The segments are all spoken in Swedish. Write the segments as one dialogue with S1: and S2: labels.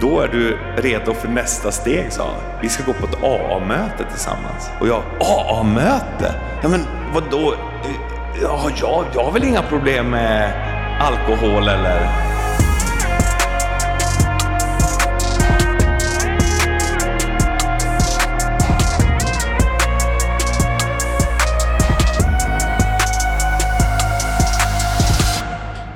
S1: Då är du redo för nästa steg, sa han. Vi ska gå på ett AA-möte tillsammans. Och jag, AA-möte? Ja, men vadå? Eh, ja, jag, jag har väl inga problem med alkohol eller...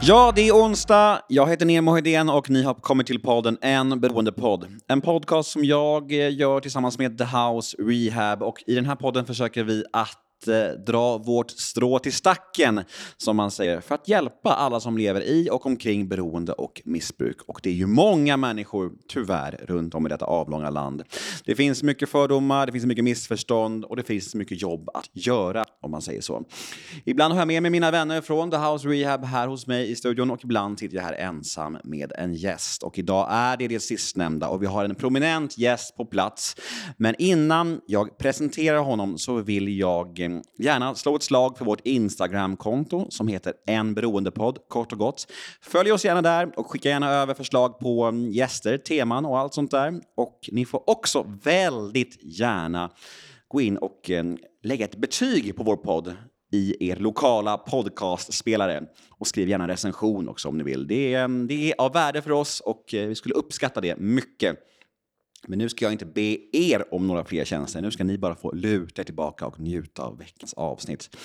S2: Ja, det är onsdag. Jag heter Nemo Hedén och ni har kommit till podden En beroendepodd. En podcast som jag eh, gör tillsammans med The House Rehab och i den här podden försöker vi att eh, dra vårt strå till stacken, som man säger, för att hjälpa alla som lever i och omkring beroende och missbruk. Och det är ju många människor, tyvärr, runt om i detta avlånga land. Det finns mycket fördomar, det finns mycket missförstånd och det finns mycket jobb att göra, om man säger så. Ibland har jag med mig mina vänner från The House Rehab här hos mig i studion och ibland sitter jag här ensam med en gäst. Och idag är det det sistnämnda och vi har en prominent gäst på plats. Men innan jag presenterar honom så vill jag eh, Eh, gärna slå ett slag för vårt Instagram-konto som heter En beroendepodd, kort och gott. Följ oss gärna där och skicka gärna över förslag på mm, gäster, teman och allt sånt där. Och ni får också väldigt gärna gå in och mm, lägga ett betyg på vår podd i er lokala podcastspelare. Och skriv gärna en recension också om ni vill. Det är, det är av värde för oss och eh, vi skulle uppskatta det mycket. Men nu ska jag inte be er om några fler tjänster. Nu ska ni bara få luta er tillbaka och njuta av veckans avsnitt.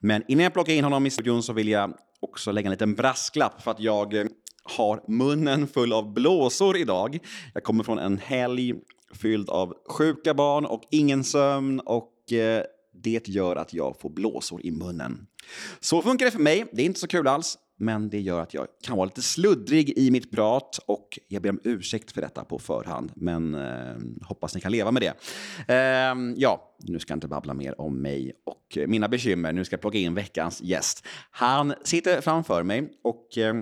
S2: Men innan jag plockar in honom i studion så vill jag också lägga en liten brasklapp för att jag eh, har munnen full av blåsor idag. Jag kommer från en helg fylld av sjuka barn och ingen sömn och eh, det gör att jag får blåsor i munnen. Så funkar det för mig. Det är inte så kul alls men det gör att jag kan vara lite sluddrig i mitt prat och jag ber om ursäkt för detta på förhand, men eh, hoppas ni kan leva med det. Eh, ja, nu ska jag inte babbla mer om mig och mina bekymmer. Nu ska jag plocka in veckans gäst. Han sitter framför mig och eh,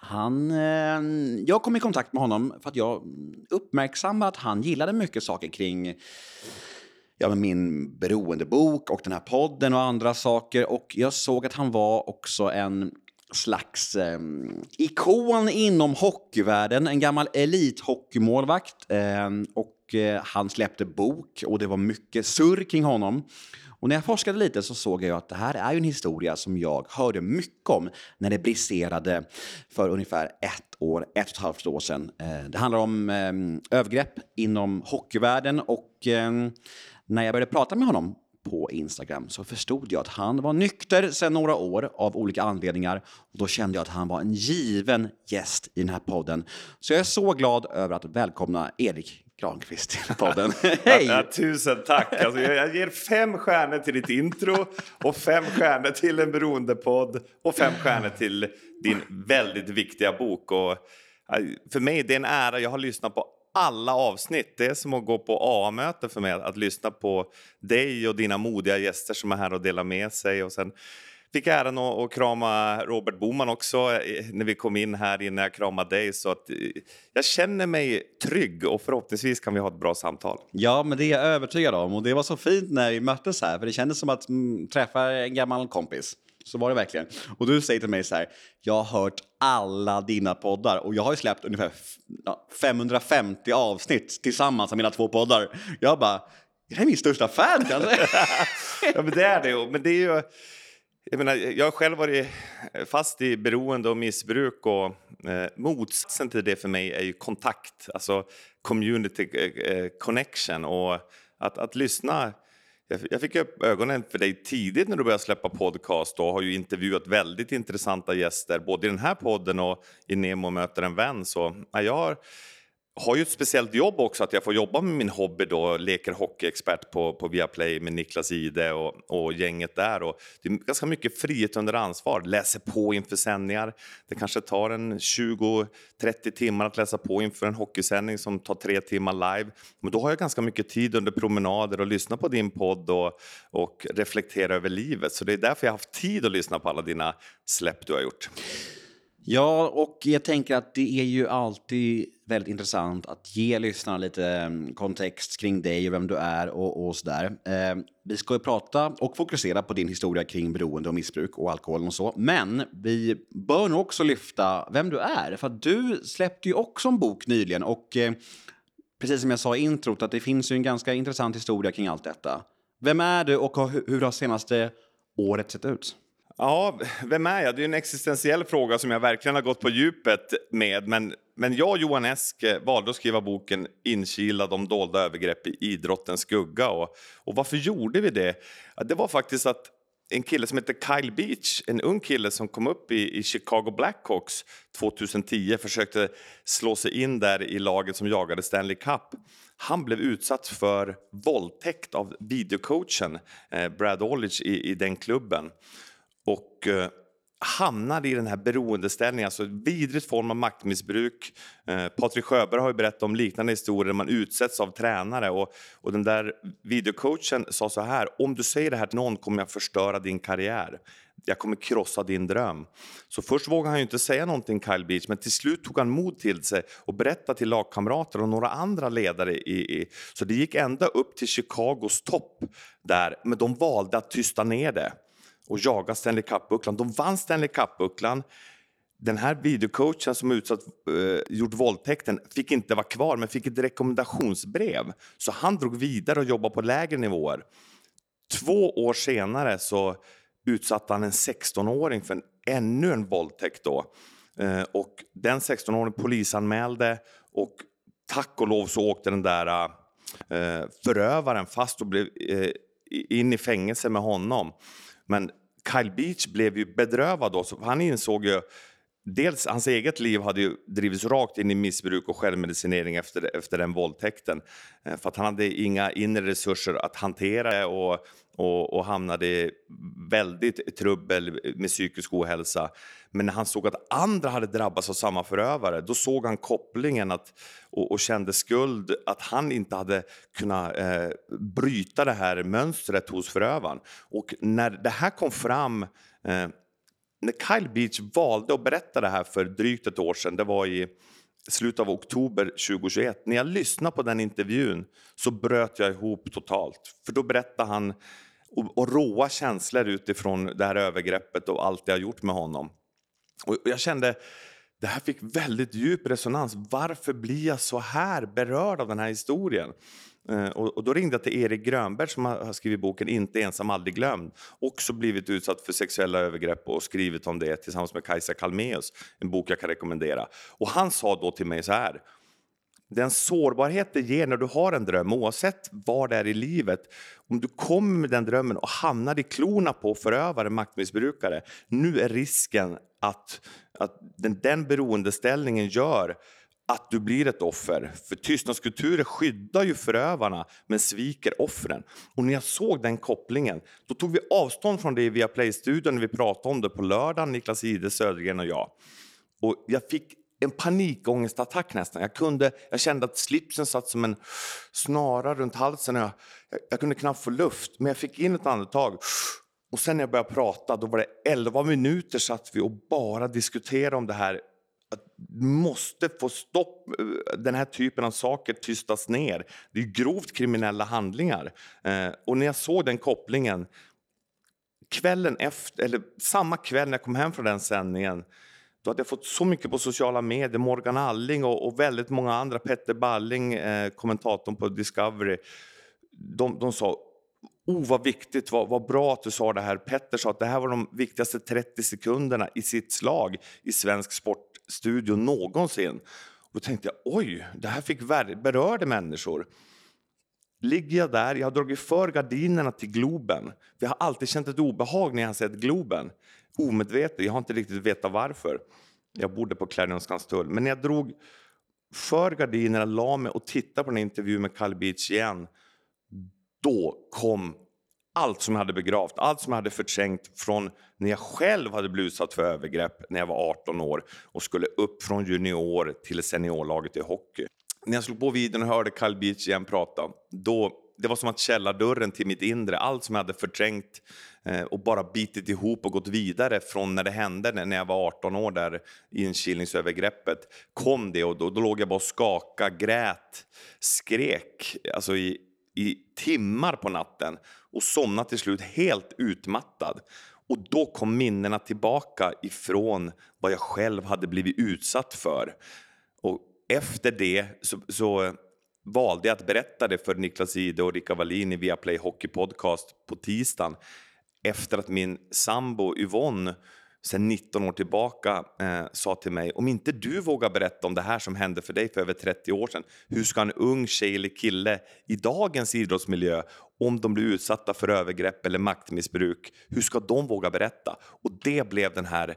S2: han, eh, jag kom i kontakt med honom för att jag uppmärksammade att han gillade mycket saker kring ja, min beroendebok och den här podden och andra saker. Och jag såg att han var också en slags eh, ikon inom hockeyvärlden, en gammal elithockeymålvakt. Eh, och eh, han släppte bok och det var mycket surr kring honom. Och när jag forskade lite så såg jag att det här är en historia som jag hörde mycket om när det briserade för ungefär ett år, ett och ett halvt år sedan. Eh, det handlar om ehm, övergrepp inom hockeyvärlden och ehm, när jag började prata med honom på Instagram så förstod jag att han var nykter sedan några år av olika anledningar. Och då kände jag att han var en given gäst i den här podden. Så jag är så glad över att välkomna Erik Granqvist till podden. Hej!
S1: Ja, tusen tack! Alltså, jag ger fem stjärnor till ditt intro och fem stjärnor till en beroendepodd och fem stjärnor till din väldigt viktiga bok. Och, för mig det är en ära. Jag har lyssnat på alla avsnitt. Det är som att gå på AA-möte för mig, att lyssna på dig och dina modiga gäster som är här och delar med sig. Och sen fick jag äran att, att krama Robert Boman också eh, när vi kom in här innan jag kramade dig. Så att eh, jag känner mig trygg och förhoppningsvis kan vi ha ett bra samtal.
S2: Ja, men det är jag övertygad om. Och det var så fint när vi möttes här, för det kändes som att mm, träffa en gammal kompis. Så var det verkligen. Och du säger till mig så här, jag har hört alla dina poddar och jag har ju släppt ungefär 550 avsnitt tillsammans av mina två poddar. Jag bara, det här är min största fan kanske.
S1: ja, men det är det. Men det är ju... Jag, menar, jag har själv varit fast i beroende och missbruk och eh, motsatsen till det för mig är ju kontakt, alltså community eh, eh connection och att, att lyssna jag fick upp ögonen för dig tidigt när du började släppa podcast och har ju intervjuat väldigt intressanta gäster både i den här podden och i Nemo möter en vän. Så jag har har ju ett speciellt jobb också, att jag får jobba med min hobby då, leker hockeyexpert på, på Viaplay med Niklas Ide och, och gänget där. Och det är ganska mycket frihet under ansvar, läser på inför sändningar. Det kanske tar en 20-30 timmar att läsa på inför en hockeysändning som tar tre timmar live. Men då har jag ganska mycket tid under promenader och lyssna på din podd och, och reflektera över livet. Så det är därför jag har haft tid att lyssna på alla dina släpp du har gjort.
S2: Ja, och jag tänker att det är ju alltid väldigt intressant att ge lyssnarna lite mm, kontext kring dig och vem du är och, och sådär. Eh, vi ska ju prata och fokusera på din historia kring beroende och missbruk och alkohol och så. Men vi bör nog också lyfta vem du är, för att du släppte ju också en bok nyligen och eh, precis som jag sa i introt att det finns ju en ganska intressant historia kring allt detta. Vem är du och hur har senaste året sett ut?
S1: Ja, vem är jag? Det är en existentiell fråga som jag verkligen har gått på djupet med. Men, men jag och Johan Esk valde att skriva boken Inkilad om dolda övergrepp i idrottens skugga. Och, och varför gjorde vi det? Det var faktiskt att en kille som heter Kyle Beach, en ung kille som kom upp i, i Chicago Blackhawks 2010, försökte slå sig in där i laget som jagade Stanley Cup. Han blev utsatt för våldtäkt av videocoachen eh, Brad Olich i, i den klubben och eh, hamnar i den här beroendeställningen, alltså vidrigt form av maktmissbruk. Eh, Patrik Sjöberg har ju berättat om liknande historier där man utsätts av tränare och, och den där videocoachen sa så här, om du säger det här till någon kommer jag förstöra din karriär. Jag kommer krossa din dröm. Så först vågade han ju inte säga någonting Kyle Beach, men till slut tog han mod till sig och berättade till lagkamrater och några andra ledare. I, i, så det gick ända upp till Chicagos topp där, men de valde att tysta ner det och jaga Stanley Cup-bucklan. De vann Stanley Cup-bucklan. Den här videocoachen som utsatt, eh, gjort våldtäkten fick inte vara kvar, men fick ett rekommendationsbrev. Så han drog vidare och jobbade på lägre nivåer. Två år senare så utsatte han en 16-åring för en, ännu en våldtäkt. Då. Eh, och den 16-åringen polisanmälde och tack och lov så åkte den där eh, förövaren fast och blev eh, in i fängelse med honom. Men Kyle Beach blev ju bedrövad då, så han insåg ju Dels hans eget liv hade ju drivits rakt in i missbruk och självmedicinering efter, efter den våldtäkten. Eh, för att han hade inga inre resurser att hantera det och, och, och hamnade i väldigt trubbel med psykisk ohälsa. Men när han såg att andra hade drabbats av samma förövare, då såg han kopplingen att, och, och kände skuld att han inte hade kunnat eh, bryta det här mönstret hos förövaren. Och när det här kom fram eh, när Kyle Beach valde att berätta det här för drygt ett år sedan, det var i slutet av oktober 2021, när jag lyssnade på den intervjun så bröt jag ihop totalt. För då berättade han och, och råa känslor utifrån det här övergreppet och allt det har gjort med honom. Och jag kände det här fick väldigt djup resonans. Varför blir jag så här berörd av den här historien? Eh, och, då ringde jag till Erik Grönberg som har skrivit boken Inte ensam, aldrig glömd. Också blivit utsatt för sexuella övergrepp och skrivit om det tillsammans med Kajsa Kalmeus. En bok jag kan rekommendera. Och han sa då till mig så här. Den sårbarhet det ger när du har en dröm, oavsett var det är i livet, om du kommer med den drömmen och hamnar i klorna på förövare, maktmissbrukare, nu är risken att, att den, den beroendeställningen gör att du blir ett offer. För tystnadskulturer skyddar ju förövarna men sviker offren. Och när jag såg den kopplingen, då tog vi avstånd från det via Playstudion när vi pratade om det på lördagen, Niklas Ide, Södergren och jag. Och jag fick en panikångestattack nästan. Jag, kunde, jag kände att slipsen satt som en snara runt halsen. Jag, jag, jag kunde knappt få luft, men jag fick in ett andetag. Och sen när jag började prata, då var det 11 minuter satt vi och bara diskuterade om det här att måste få stopp, den här typen av saker tystas ner. Det är grovt kriminella handlingar. Eh, och när jag såg den kopplingen, kvällen efter, eller samma kväll när jag kom hem från den sändningen, då hade jag fått så mycket på sociala medier, Morgan Alling och, och väldigt många andra, Petter Balling, eh, kommentatorn på Discovery, de, de sa Oh, vad viktigt, vad, vad, bra att du sa det här. Petter sa att det här var de viktigaste 30 sekunderna i sitt slag i svensk sportstudio någonsin. Och då tänkte jag, oj, det här fick berörde människor. Ligger jag där, jag har dragit för gardinerna till Globen. Jag har alltid känt ett obehag när jag har sett Globen. Omedvetet, jag har inte riktigt vetat varför. Jag bodde på Clarion Skanstull. Men när jag drog för gardinerna, la mig och tittade på den intervjun med Carl Beach igen då kom allt som jag hade begravt, allt som jag hade förträngt från när jag själv hade blivit utsatt för övergrepp när jag var 18 år och skulle upp från junior till seniorlaget i hockey. När jag slog på videon och hörde Carl Beach igen prata, då, det var som att källardörren till mitt inre, allt som jag hade förträngt Eh, och bara bitit ihop och gått vidare från när det hände när jag var 18 år där inkilningsövergreppet kom det och då, då låg jag bara och skakade, grät, skrek alltså i, i timmar på natten och somnade till slut helt utmattad. Och då kom minnena tillbaka ifrån vad jag själv hade blivit utsatt för. Och efter det så, så valde jag att berätta det för Niklas Ide och Rickard Wallin i Viaplay Hockey Podcast på tisdagen efter att min sambo Yvonne sen 19 år tillbaka eh, sa till mig om inte du vågar berätta om det här som hände för dig för över 30 år sedan, hur ska en ung tjej eller kille i dagens idrottsmiljö, om de blir utsatta för övergrepp eller maktmissbruk, hur ska de våga berätta? Och det blev den här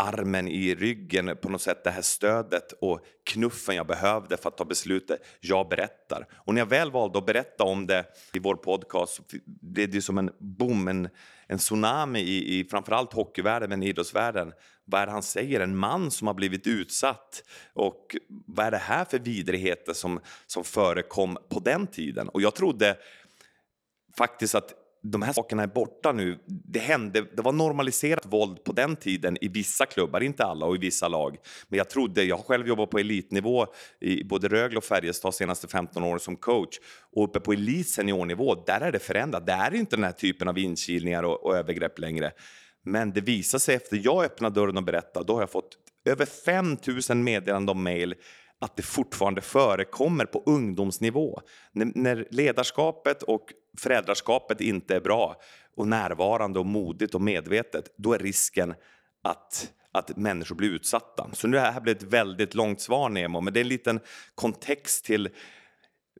S1: armen i ryggen, på något sätt det här stödet och knuffen jag behövde för att ta beslutet. Jag berättar. Och när jag väl valde att berätta om det i vår podcast så blev det som en boom, en, en tsunami i, i framförallt hockeyvärlden men idrottsvärlden. Vad är det han säger? En man som har blivit utsatt. Och vad är det här för vidrigheter som, som förekom på den tiden? Och jag trodde faktiskt att de här sakerna är borta nu. Det, hände, det var normaliserat våld på den tiden i vissa klubbar, inte alla, och i vissa lag. Men jag trodde, jag har själv jobbat på elitnivå i både Rögle och Färjestad senaste 15 åren som coach. Och uppe på elit seniornivå, där är det förändrat. Där är inte den här typen av inkilningar och, och övergrepp längre. Men det visar sig efter jag öppnade dörren och berättade, då har jag fått över 5 000 meddelanden om mejl att det fortfarande förekommer på ungdomsnivå. När, när ledarskapet och föräldraskapet inte är bra och närvarande och modigt och medvetet, då är risken att att människor blir utsatta. Så nu här blir ett väldigt långt svar Nemo, men det är en liten kontext till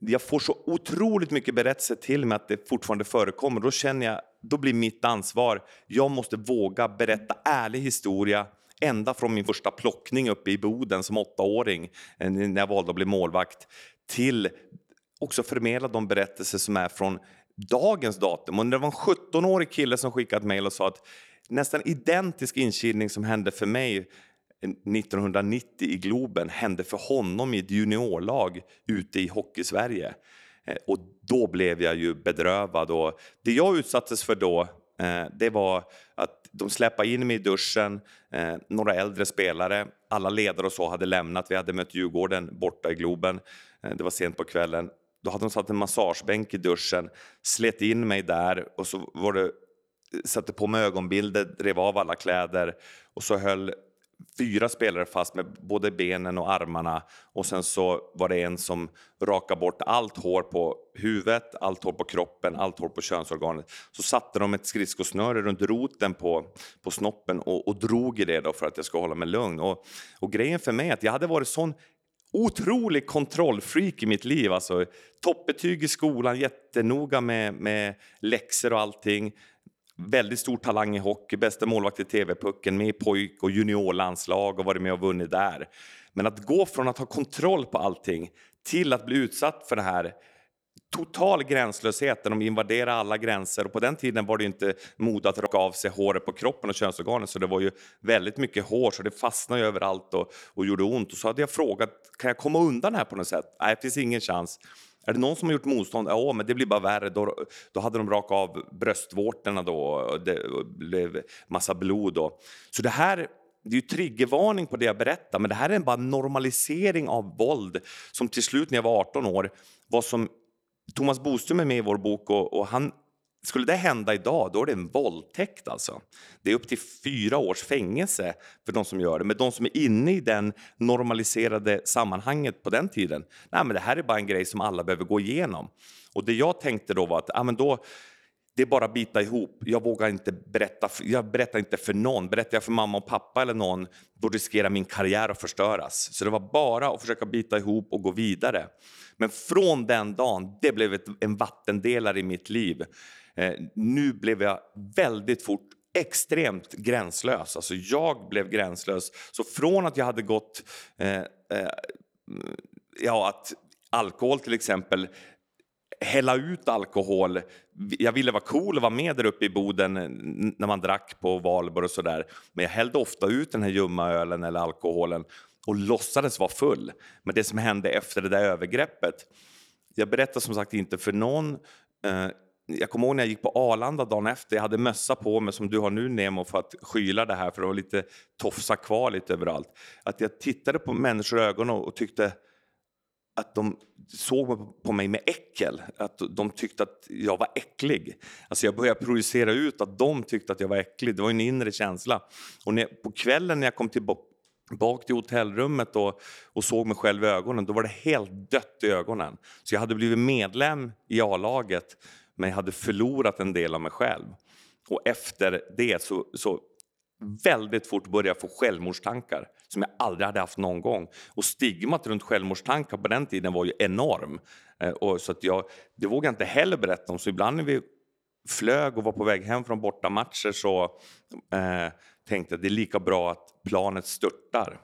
S1: jag får så otroligt mycket berättelser till mig att det fortfarande förekommer. Då känner jag, då blir mitt ansvar, jag måste våga berätta ärlig historia ända från min första plockning uppe i Boden som åttaåring eh, när jag valde att bli målvakt till också förmedla de berättelser som är från dagens datum. Och det var en 17-årig kille som skickade ett mejl och sa att nästan identisk inkilning som hände för mig eh, 1990 i Globen hände för honom i ett juniorlag ute i Hockeysverige. Eh, och då blev jag ju bedrövad. Och det jag utsattes för då Eh, det var att de släppte in mig i duschen, eh, några äldre spelare, alla ledare och så hade lämnat. Vi hade mött Djurgården borta i Globen. Eh, det var sent på kvällen då hade de satt en massagebänk i duschen, slet in mig där och så var det, eh, satte på mig ögonbilder, drev av alla kläder och så höll fyra spelare fast med både benen och armarna och sen så var det en som rakade bort allt hår på huvudet, allt hår på kroppen, allt hår på könsorganet. Så satte de ett skridskosnöre runt roten på, på snoppen och, och drog i det då för att jag ska hålla mig lugn. Och, och grejen för mig är att jag hade varit sån otrolig kontrollfreak i mitt liv. Alltså, toppbetyg i skolan, jättenoga med, med läxor och allting. Väldigt stor talang i hockey, bästa målvakt i TV-pucken, med i pojk och juniorlandslag och varit med och vunnit där. Men att gå från att ha kontroll på allting till att bli utsatt för det här total gränslöshet där de invaderar alla gränser. Och på den tiden var det inte mod att raka av sig håret på kroppen och könsorganen så det var ju väldigt mycket hår så det fastnade överallt och, och gjorde ont. Och så hade jag frågat, kan jag komma undan här på något sätt? Nej, det finns ingen chans. Är det någon som har gjort motstånd? Ja, men det blir bara värre. Då, då hade de rakat av bröstvårtorna då och det blev massa blod. Då. Så det här det är ju triggervarning på det jag berättar, men det här är bara en normalisering av våld som till slut när jag var 18 år var som Thomas Boström är med i vår bok och, och, han, skulle det hända idag, då är det en våldtäkt. Alltså. Det är upp till fyra års fängelse för de som gör det. Men de som är inne i den normaliserade sammanhanget på den tiden, nej, men det här är bara en grej som alla behöver gå igenom. Och det jag tänkte då var att ja, men då, det är bara att bita ihop. Jag vågar inte berätta, jag berättar inte för någon. Berättar jag för mamma och pappa eller någon, då riskerar min karriär att förstöras. Så det var bara att försöka bita ihop och gå vidare. Men från den dagen, det blev ett, en vattendelare i mitt liv. Eh, nu blev jag väldigt fort extremt gränslös. Alltså jag blev gränslös. Så från att jag hade gått... Eh, eh, ja, att alkohol till exempel hälla ut alkohol. Jag ville vara cool och vara med där uppe i Boden när man drack på valborg och sådär. Men jag hällde ofta ut den här ljumma ölen eller alkoholen och låtsades vara full. Men det som hände efter det där övergreppet, jag berättar som sagt inte för någon. Eh, jag kommer ihåg när jag gick på Arlanda dagen efter, jag hade mössa på mig som du har nu Nemo för att skyla det här för det var lite tofsa kvar lite överallt. Att jag tittade på människor i ögonen och tyckte att de såg på mig med äckel, att de tyckte att jag var äcklig. Alltså jag började projicera ut att de tyckte att jag var äcklig, det var en inre känsla. Och när, på kvällen när jag kom tillbaka till hotellrummet och, och såg mig själv i ögonen, då var det helt dött i ögonen. Så jag hade blivit medlem i A-laget, men jag hade förlorat en del av mig själv. Och efter det så, så väldigt fort började få självmordstankar som jag aldrig hade haft någon gång. Och stigmat runt självmordstankar på den tiden var ju enorm. Eh, och så att jag, det vågade jag inte heller berätta om. Så ibland när vi flög och var på väg hem från bortamatcher så eh, tänkte jag att det är lika bra att planet störtar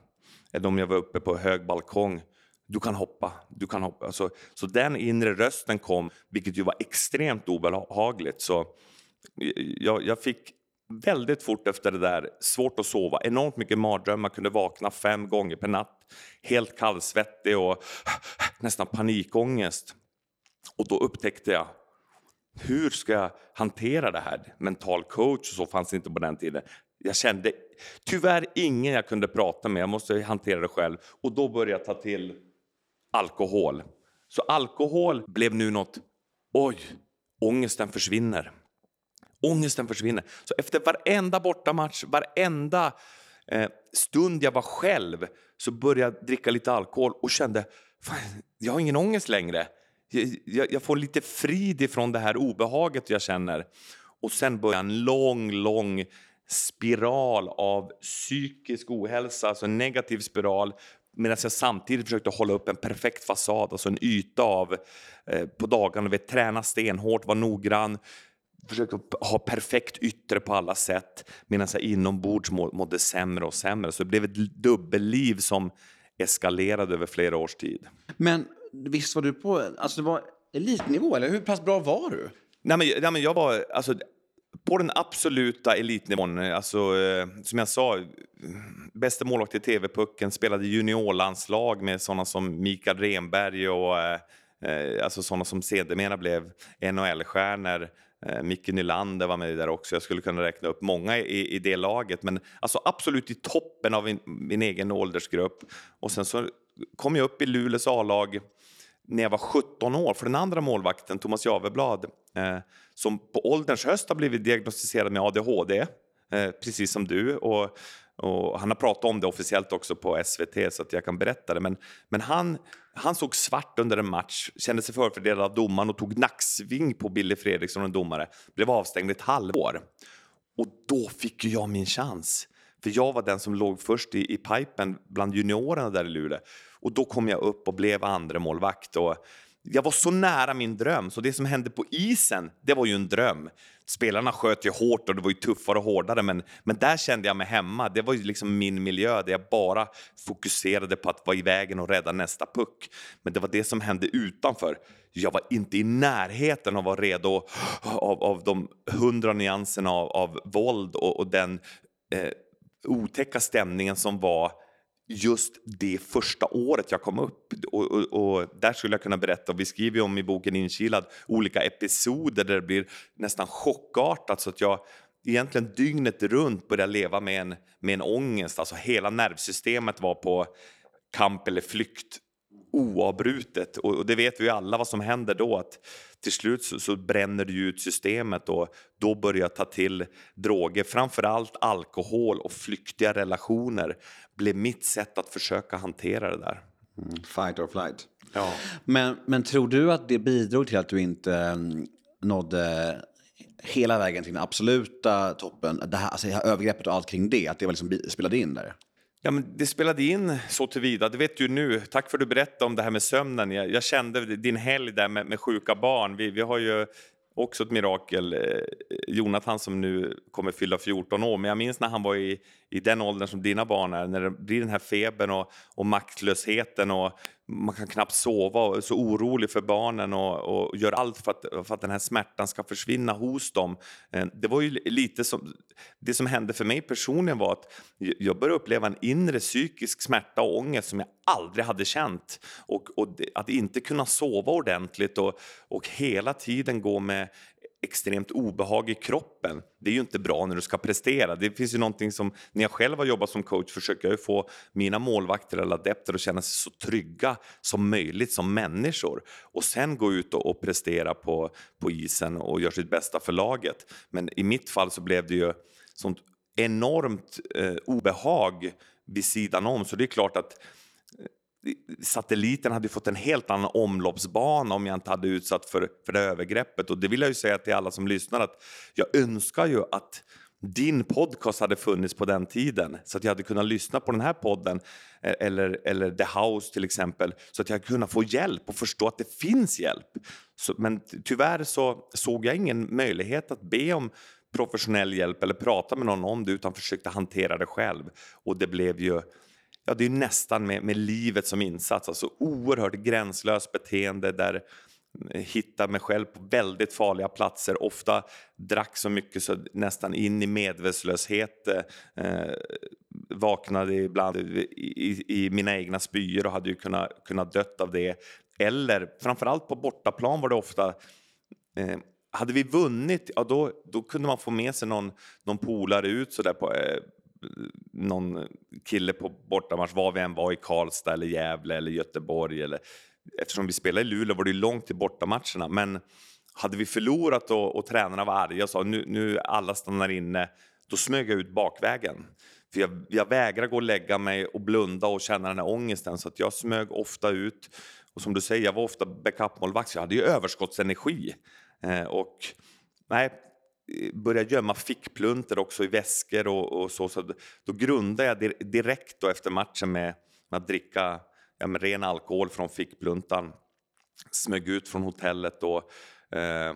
S1: Eller om jag var uppe på hög balkong. Du kan hoppa, du kan hoppa. Så, så den inre rösten kom, vilket ju var extremt obehagligt. Så eh, jag, jag fick väldigt fort efter det där svårt att sova, enormt mycket mardrömmar, kunde vakna fem gånger per natt, helt kallsvettig och nästan panikångest. Och då upptäckte jag hur ska jag hantera det här? Mental coach och så fanns inte på den tiden. Jag kände tyvärr ingen jag kunde prata med, jag måste hantera det själv. Och då började jag ta till alkohol. Så alkohol blev nu något, oj, ångesten försvinner. Ångesten försvinner. Så efter varenda bortamatch, varenda eh, stund jag var själv så började jag dricka lite alkohol och kände fan, jag har ingen ångest längre. Jag, jag, jag, får lite frid ifrån det här obehaget jag känner. Och sen börjar en lång, lång spiral av psykisk ohälsa, alltså en negativ spiral medan jag samtidigt försökte hålla upp en perfekt fasad, alltså en yta av eh, på dagarna, vet, träna stenhårt, vara noggrann, försökte ha perfekt yttre på alla sätt medan jag inombords mådde sämre och sämre. Så det blev ett dubbelliv som eskalerade över flera års tid.
S2: Men visst var du på alltså det var elitnivå, eller hur pass bra var du?
S1: Nej, men, nej, men jag var alltså, på den absoluta elitnivån. Alltså, eh, som jag sa, bästa målvakt i TV-pucken, spelade juniorlandslag med sådana som Mikael Renberg och eh, eh alltså sådana som sedermera blev NHL-stjärnor. Eh, Micke Nylander var med där också. Jag skulle kunna räkna upp många i, i det laget. Men alltså absolut i toppen av min, min egen åldersgrupp. Och sen så kom jag upp i Luleås A-lag när jag var 17 år. För den andra målvakten, Thomas Javeblad, eh, som på ålderns höst har blivit diagnostiserad med ADHD, eh, precis som du. Och, och han har pratat om det officiellt också på SVT så att jag kan berätta det. Men, men han, han såg svart under en match, kände sig förfördelad av domaren och tog nacksving på Billy Fredriksson, en domare. Blev avstängd ett halvår. Och då fick ju jag min chans. För jag var den som låg först i, i pipen bland juniorerna där i Luleå. Och då kom jag upp och blev andremålvakt. och jag var så nära min dröm, så det som hände på isen, det var ju en dröm. Spelarna sköt ju hårt och det var ju tuffare och hårdare, men, men där kände jag mig hemma. Det var ju liksom min miljö där jag bara fokuserade på att vara i vägen och rädda nästa puck. Men det var det som hände utanför. Jag var inte i närheten av att vara redo av, av de hundra nyanserna av, av våld och, och den eh, otäcka stämningen som var just det första året jag kom upp. Och, och, och, där skulle jag kunna berätta, och vi skriver om i boken Inkilad, olika episoder där det blir nästan chockartat så att jag egentligen dygnet runt började leva med en, med en ångest. Alltså hela nervsystemet var på kamp eller flykt oavbrutet. Och, det vet vi ju alla vad som händer då. Att till slut så, så bränner du ut systemet och då börjar jag ta till droger. Framförallt alkohol och flyktiga relationer blev mitt sätt att försöka hantera det där.
S2: Mm, fight or flight.
S1: Ja.
S2: Men, men tror du att det bidrog till att du inte um, nådde hela vägen till den absoluta toppen? Det här, alltså det här övergreppet och allt kring det, att det var liksom spelade in där?
S1: Ja, men det spelade in så tillvida, det vet du nu. Tack för att du berättade om det här med sömnen. Jag, jag kände din helg där med, med sjuka barn. Vi, vi har ju också ett mirakel. Eh, Jonathan som nu kommer fylla 14 år, men jag minns när han var i, i den åldern som dina barn är, när det blir den här febern och, och maktlösheten och man kan knappt sova och är så orolig för barnen och, och gör allt för att, för att den här smärtan ska försvinna hos dem. Eh, det var ju lite som, det som hände för mig personligen var att jag började uppleva en inre psykisk smärta och ångest som jag aldrig hade känt. Och, och att inte kunna sova ordentligt och, och hela tiden gå med extremt obehag i kroppen. Det är ju inte bra när du ska prestera. Det finns ju någonting som, när jag själv har jobbat som coach försöker jag få mina målvakter eller adepter att känna sig så trygga som möjligt som människor och sen gå ut och, och prestera på, på isen och göra sitt bästa för laget. Men i mitt fall så blev det ju sånt enormt eh, obehag vid sidan om så det är klart att satelliten hade fått en helt annan omloppsbana om jag inte hade utsatt för, för det övergreppet. Och det vill jag ju säga till alla som lyssnar att jag önskar ju att din podcast hade funnits på den tiden så att jag hade kunnat lyssna på den här podden eh, eller, eller The House till exempel så att jag hade kunnat få hjälp och förstå att det finns hjälp. Så, men tyvärr så såg jag ingen möjlighet att be om professionell hjälp eller prata med någon om det utan försökte hantera det själv och det blev ju ja, det är nästan med, med livet som insats. Alltså oerhört gränslöst beteende där eh, hitta mig själv på väldigt farliga platser. Ofta drack så mycket så nästan in i medvetslöshet. Eh, eh, vaknade ibland i, i, i, mina egna spyor och hade ju kunnat, kunnat dött av det. Eller framförallt på bortaplan var det ofta eh, hade vi vunnit, ja då, då kunde man få med sig någon, någon polare ut så där på, eh, någon kille på bortamatch, var vi än var i Karlstad, eller Gävle eller Göteborg. Eller, eftersom vi spelade i Luleå var det långt till bortamatcherna. Men hade vi förlorat och, och tränarna var arga och sa nu, nu alla stannar inne, då smög jag ut bakvägen. För jag, jag vägrar gå och lägga mig och blunda och känna den här ångesten. Så att jag smög ofta ut. Och som du säger, jag var ofta backupmålvakt så jag hade ju överskottsenergi. Eh, och nej, började gömma fickplunter också i väskor och, och så. så då grundade jag direkt då efter matchen med, med att dricka ja, med ren alkohol från fickpluntan. Smög ut från hotellet då, eh,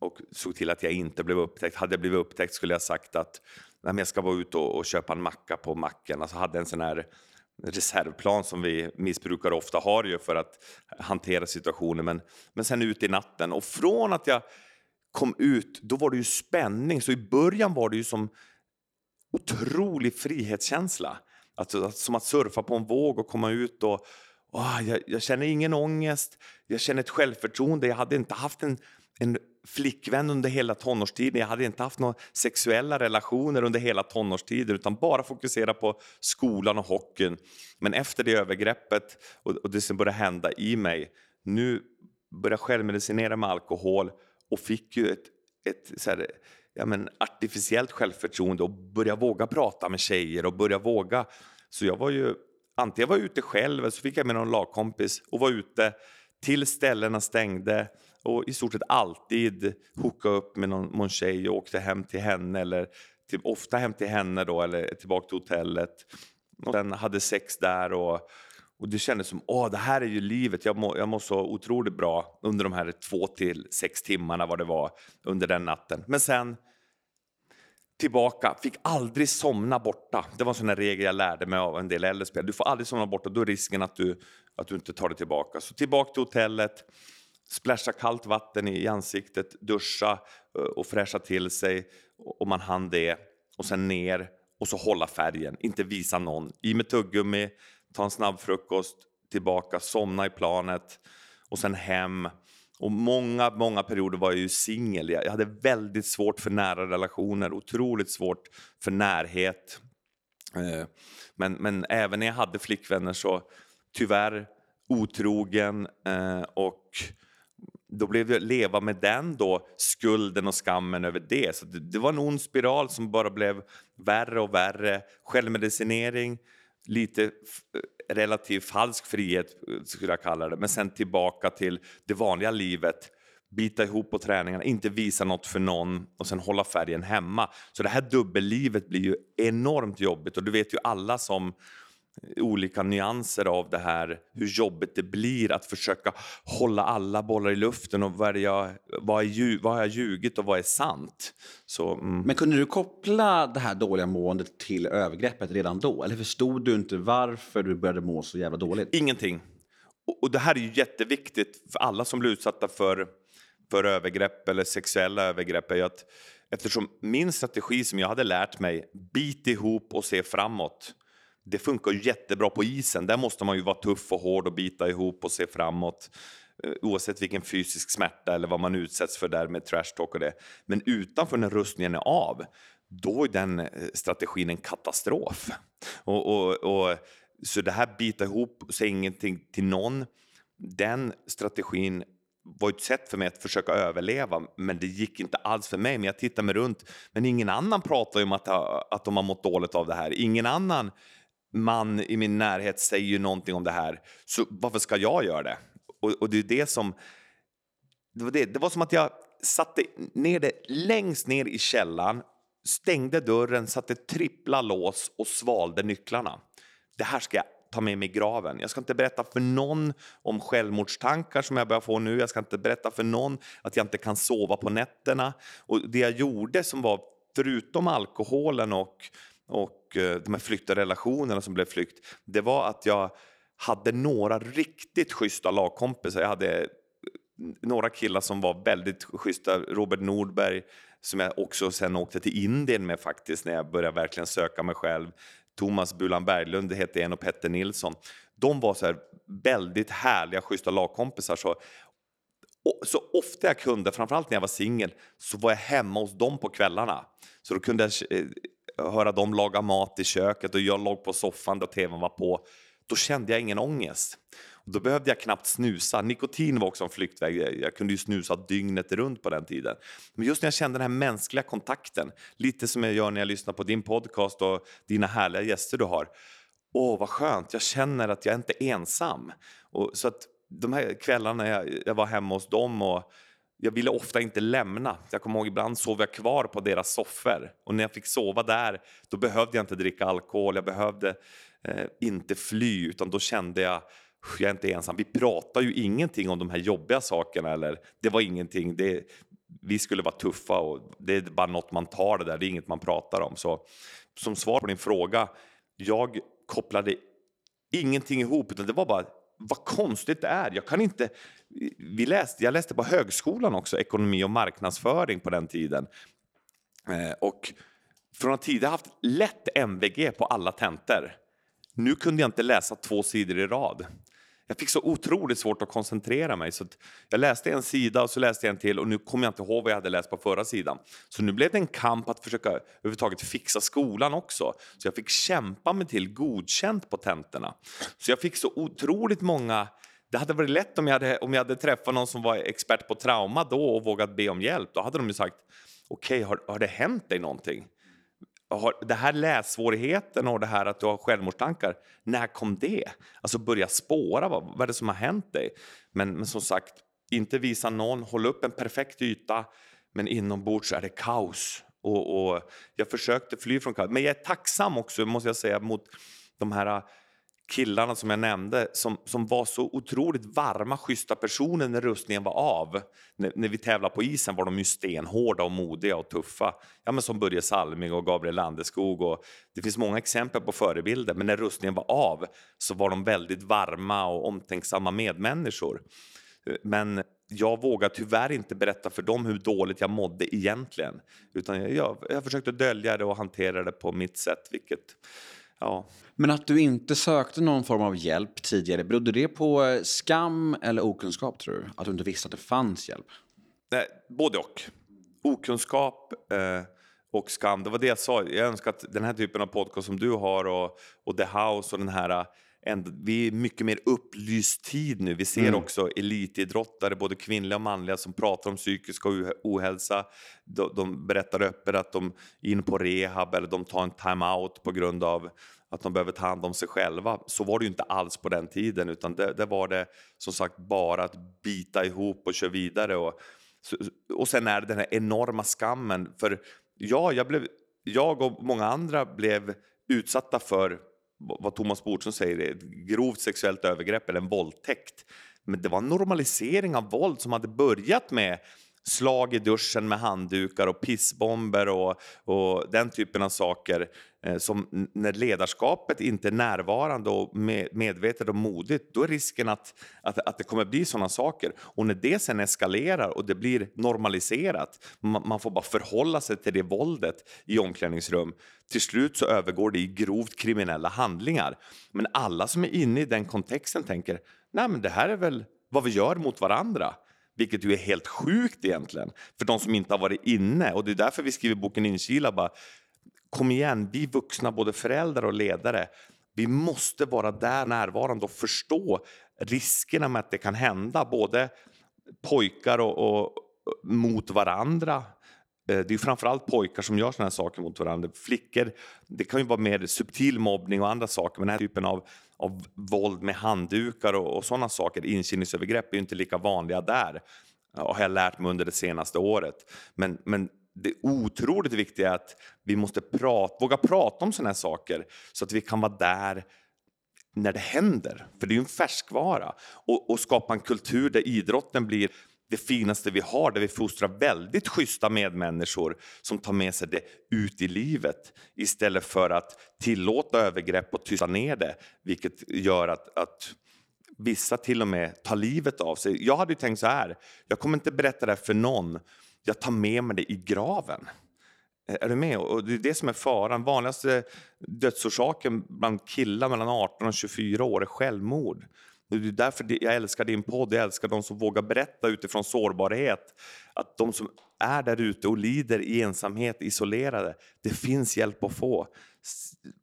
S1: och såg till att jag inte blev upptäckt. Hade jag blivit upptäckt skulle jag sagt att nej, jag ska vara ute och, och, köpa en macka på macken. Alltså hade en sån här reservplan som vi missbrukare ofta har ju för att hantera situationer. Men, men sen ut i natten och från att jag kom ut, då var det ju spänning. Så i början var det ju som otrolig frihetskänsla. Att, som att surfa på en våg och komma ut och oh, jag, jag, känner ingen ångest, jag känner ett självförtroende. Jag hade inte haft en, en flickvän under hela tonårstiden. Jag hade inte haft några sexuella relationer under hela tonårstiden utan bara fokusera på skolan och hockeyn. Men efter det övergreppet och, och det som började hända i mig, nu började jag självmedicinera med alkohol och fick ju ett, ett så här, ja, men, artificiellt självförtroende och börja våga prata med tjejer och börja våga. Så jag var ju, antingen var jag ute själv eller så fick jag med någon lagkompis och var ute till ställena stängde och i stort sett alltid hooka upp med någon, någon tjej och åkte hem till henne eller till, ofta hem till henne då eller tillbaka till hotellet. Och sen hade sex där och och det kändes som att det här är ju livet. Jag mår, jag må så otroligt bra under de här två till sex timmarna vad det var under den natten. Men sen tillbaka, fick aldrig somna borta. Det var en sån regel jag lärde mig av en del äldre spel. Du får aldrig somna borta, då är risken att du, att du inte tar dig tillbaka. Så tillbaka till hotellet, splasha kallt vatten i ansiktet, duscha eh, och fräscha till sig om man hann det. Och sen ner och så hålla färgen, inte visa någon. I med tuggummi, ta en snabb frukost, tillbaka, somna i planet och sen hem. Och många, många perioder var jag ju singel. Jag hade väldigt svårt för nära relationer, otroligt svårt för närhet. Eh, men, men även när jag hade flickvänner så tyvärr otrogen eh, och då blev det leva med den då, skulden och skammen över det. Så det, det var en ond spiral som bara blev värre och värre. Självmedicinering, lite eh, relativt falsk frihet eh, skulle jag kalla det, men sen tillbaka till det vanliga livet. Bita ihop på träningarna, inte visa något för någon och sen hålla färgen hemma. Så det här dubbellivet blir ju enormt jobbigt. Och du vet ju alla som olika nyanser av det här, hur jobbigt det blir att försöka hålla alla bollar i luften och vad, jag, vad, är, vad har jag ljugit och vad är sant? Så,
S2: mm. Men kunde du koppla det här dåliga måendet till övergreppet redan då? Eller förstod du inte varför du började må så jävla dåligt?
S1: Ingenting. Och, och det här är ju jätteviktigt för alla som blir utsatta för, för övergrepp eller sexuella övergrepp är att eftersom min strategi som jag hade lärt mig, bit ihop och se framåt det funkar ju jättebra på isen. Där måste man ju vara tuff och hård och bita ihop och se framåt. Eh, oavsett vilken fysisk smärta eller vad man utsätts för där med trash talk och det. Men utanför när rustningen är av, då är den eh, strategin en katastrof. Och, och, och så det här bita ihop och säga ingenting till någon, den strategin var ett sätt för mig att försöka överleva, men det gick inte alls för mig. Men jag tittade mig runt, men ingen annan pratar om att, att de har mått dåligt av det här. Ingen annan man i min närhet säger ju någonting om det här, så varför ska jag göra det? Och, och det är det som... Det var, det. det var som att jag satte ner det längst ner i källan, stängde dörren, satte trippla lås och svalde nycklarna. Det här ska jag ta med mig i graven. Jag ska inte berätta för någon om självmordstankar som jag börjar få nu. Jag ska inte berätta för någon att jag inte kan sova på nätterna. Och det jag gjorde som var, förutom alkoholen och, och eh, de här flyttrelationerna som blev flykt, det var att jag hade några riktigt schyssta lagkompisar. Jag hade eh, några killar som var väldigt schyssta. Robert Nordberg, som jag också sen åkte till Indien med faktiskt när jag började verkligen söka mig själv. Thomas Bulan Berglund hette en och Petter Nilsson. De var så här väldigt härliga, schyssta lagkompisar. Så, så ofta jag kunde, framförallt när jag var singel, så var jag hemma hos dem på kvällarna. Så då kunde jag eh, höra dem laga mat i köket och jag låg på soffan där tvn var på. Då kände jag ingen ångest. Då behövde jag knappt snusa. Nikotin var också en flyktväg. Jag kunde ju snusa dygnet runt på den tiden. Men just när jag kände den här mänskliga kontakten, lite som jag gör när jag lyssnar på din podcast och dina härliga gäster du har. Åh, vad skönt, jag känner att jag inte är ensam. Och, så att de här kvällarna jag, jag var hemma hos dem och jag ville ofta inte lämna. Jag kommer ihåg ibland sov jag kvar på deras soffor och när jag fick sova där då behövde jag inte dricka alkohol, jag behövde eh, inte fly utan då kände jag jag är inte ensam. Vi pratar ju ingenting om de här jobbiga sakerna. Eller, det var ingenting. Det, vi skulle vara tuffa och det är bara något man tar det där. Det är inget man pratar om. Så som svar på din fråga. Jag kopplade ingenting ihop utan det var bara vad konstigt det är. Jag kan inte... Vi läste, jag läste på högskolan också ekonomi och marknadsföring på den tiden. Eh, och från att tidigare haft lätt MVG på alla tentor. Nu kunde jag inte läsa två sidor i rad. Jag fick så otroligt svårt att koncentrera mig. Så jag läste en sida och så läste jag en till och nu kommer jag inte ihåg vad jag hade läst på förra sidan. Så nu blev det en kamp att försöka överhuvudtaget fixa skolan också. Så jag fick kämpa mig till godkänt på tentorna. Så jag fick så otroligt många det hade varit lätt om jag hade, om jag hade träffat någon som var expert på trauma då och vågat be om hjälp. Då hade de ju sagt okej, okay, har, har det hänt dig någonting? Har, det här lässvårigheten och det här att du har självmordstankar, när kom det? Alltså börja spåra, vad, vad är det som har hänt dig? Men, men som sagt, inte visa någon, håll upp en perfekt yta, men inombords är det kaos. Och, och jag försökte fly från kaos, men jag är tacksam också, måste jag säga, mot de här killarna som jag nämnde som, som var så otroligt varma, schyssta personer när rustningen var av. När, när vi tävlade på isen var de ju stenhårda och modiga och tuffa. Ja, men som Börje Salming och Gabriel Landeskog. Och det finns många exempel på förebilder, men när rustningen var av så var de väldigt varma och omtänksamma medmänniskor. Men jag vågar tyvärr inte berätta för dem hur dåligt jag mådde egentligen. Utan jag, jag, jag försökte dölja det och hantera det på mitt sätt, vilket ja.
S2: Men att du inte sökte någon form av hjälp tidigare, berodde det på eh, skam eller okunskap tror du? Att du inte visste att det fanns hjälp?
S1: Nej, både och. Okunskap eh, och skam. Det var det jag sa. Jag önskar att den här typen av podcast som du har och, och The House och den här en, vi är mycket mer upplyst tid nu. Vi ser mm. också elitidrottare, både kvinnliga och manliga, som pratar om psykisk ohälsa. De, de berättar öppet att de är inne på rehab eller de tar en time-out på grund av att de behöver ta hand om sig själva. Så var det ju inte alls på den tiden, utan det, det var det som sagt bara att bita ihop och köra vidare. Och, och sen är det den här enorma skammen. För ja, jag, blev, jag och många andra blev utsatta för vad Thomas Bodström säger är ett grovt sexuellt övergrepp eller en våldtäkt. Men det var en normalisering av våld som hade börjat med slag i duschen med handdukar och pissbomber och, och den typen av saker. Eh, som när ledarskapet inte är närvarande och medvetet och modigt, då är risken att, att, att det kommer bli sådana saker. Och när det sen eskalerar och det blir normaliserat, man, man får bara förhålla sig till det våldet i omklädningsrum. Till slut så övergår det i grovt kriminella handlingar. Men alla som är inne i den kontexten tänker, nej men det här är väl vad vi gör mot varandra. Vilket ju är helt sjukt egentligen, för de som inte har varit inne. Och det är därför vi skriver boken Inkila. Bara, kom igen, vi vuxna, både föräldrar och ledare, vi måste vara där närvarande och förstå riskerna med att det kan hända, både pojkar och, och mot varandra. Eh, det är framförallt pojkar som gör såna här saker mot varandra. Flickor, det kan ju vara mer subtil mobbning och andra saker, men den här typen av, av våld med handdukar och, och sådana saker, inkilningsövergrepp, är ju inte lika vanliga där, eh, har jag lärt mig under det senaste året. Men, men det otroligt viktiga är att vi måste prata, våga prata om sådana här saker så att vi kan vara där när det händer. För det är ju en färskvara. Och, och skapa en kultur där idrotten blir det finaste vi har, där vi fostrar väldigt schyssta medmänniskor som tar med sig det ut i livet istället för att tillåta övergrepp och tysta ner det, vilket gör att, att vissa till och med tar livet av sig. Jag hade tänkt så här, jag kommer inte berätta det här för någon, jag tar med mig det i graven. Är du med? Och det är det som är faran. Vanligaste dödsorsaken bland killar mellan 18 och 24 år är självmord. Det är därför jag älskar din podd, jag älskar de som vågar berätta utifrån sårbarhet. Att de som är där ute och lider i ensamhet, isolerade, det finns hjälp att få.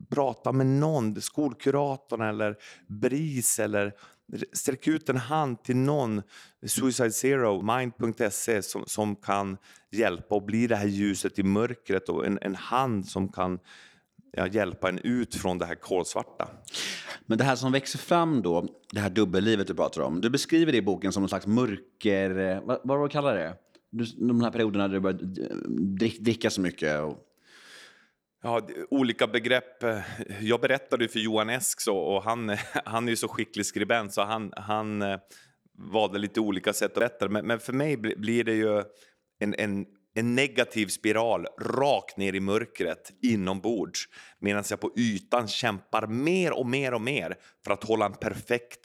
S1: Prata med någon, skolkuratorn eller BRIS eller sträck ut en hand till någon, Suicide Zero, Mind.se, som, som kan hjälpa och bli det här ljuset i mörkret och en, en hand som kan ja, hjälpa en ut från det här kolsvarta.
S2: Men det här som växer fram då, det här dubbellivet du pratar om, du beskriver det i boken som någon slags mörker... Vad, vad du kallar det? Du, de här perioderna där du börjar dricka så mycket. Och...
S1: Ja, olika begrepp. Jag berättade för Johan Esk så, och han, han är ju så skicklig skribent så han, han eh, valde lite olika sätt att berätta men, men för mig blir det ju en, en en negativ spiral rakt ner i mörkret inombords medan jag på ytan kämpar mer och mer och mer för att hålla en perfekt,